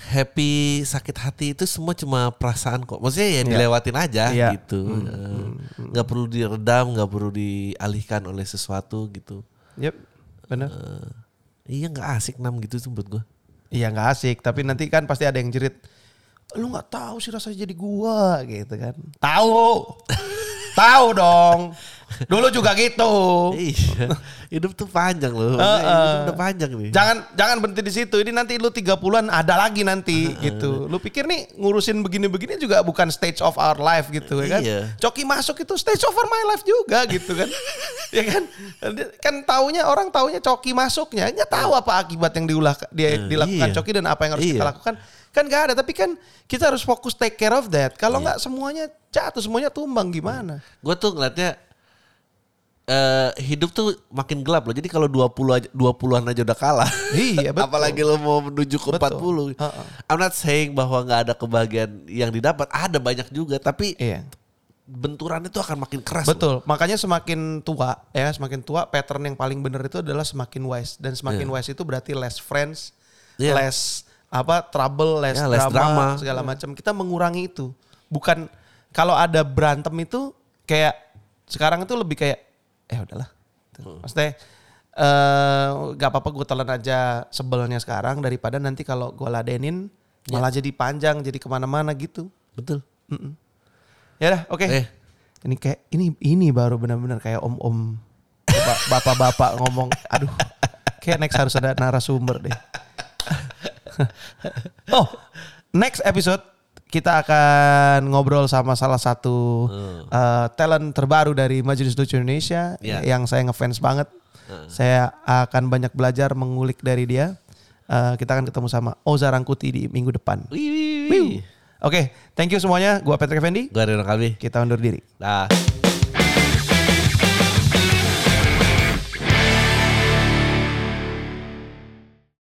happy sakit hati itu semua cuma perasaan kok. Maksudnya ya Iya. dilewatin aja Iya. gitu. Eh, nggak perlu diredam, nggak perlu dialihkan oleh sesuatu gitu. Yep, benar. Eh, iya nggak asik nam gitu tuh buat gua. Iya nggak asik, tapi nanti kan pasti ada yang jerit. Lu nggak tahu sih rasanya jadi gua gitu kan. Tahu. tahu dong. Dulu juga gitu. Iya, hidup tuh panjang loh. Heeh. Hidup udah panjang nih. Jangan jangan berhenti di situ. Ini nanti lu 30-an ada lagi nanti gitu. Lu pikir nih ngurusin begini-begini juga bukan stage of our life gitu ya kan. Iya. Coki masuk itu stage of my life juga gitu kan. ya kan? Kan taunya orang taunya Coki masuknya nggak tahu apa akibat yang diulah dia dilakukan iya. Coki dan apa yang harus kita Iya. lakukan. Kan gak ada, tapi kan kita harus fokus take care of that. Kalau nggak semuanya jatuh, semuanya tumbang gimana? Gue tuh ngeliatnya eh hidup tuh makin gelap loh. Jadi kalau 20 aja 20-an aja udah kalah. Iya, betul. Apalagi lo mau menuju ke Betul. 40. Heeh. I'm not saying bahwa nggak ada kebahagiaan yang didapat, ada banyak juga, tapi Iya. benturannya tuh akan makin keras. loh. Betul, makanya semakin tua ya, semakin tua pattern yang paling benar itu adalah semakin wise dan semakin wise itu berarti less friends, Iya. less apa trouble, less, Ya, less drama, drama. segala macam. Kita mengurangi itu. Bukan kalau ada berantem itu kayak sekarang itu lebih kayak eh udahlah. Tuh. Maksudnya eh gak apa-apa gue telan aja sebelnya sekarang daripada nanti kalau gue ladenin malah jadi panjang jadi ke mana-mana gitu. Betul. Mm-mm. Ya dah, oke. Eh. Ini kayak ini ini baru benar-benar kayak om-om bapak- bapak-bapak ngomong. Aduh, kayak next harus ada narasumber deh. oh, next episode kita akan ngobrol sama salah satu uh, talent terbaru dari Majelis Lucu Indonesia Ya. yang saya ngefans banget. Saya akan banyak belajar mengulik dari dia. Uh, kita akan ketemu sama Oza Rangkuti di minggu depan. Oke, thank you semuanya. Gua Patrick Effendi. Gue ada Kabi. Kita undur diri. Dah.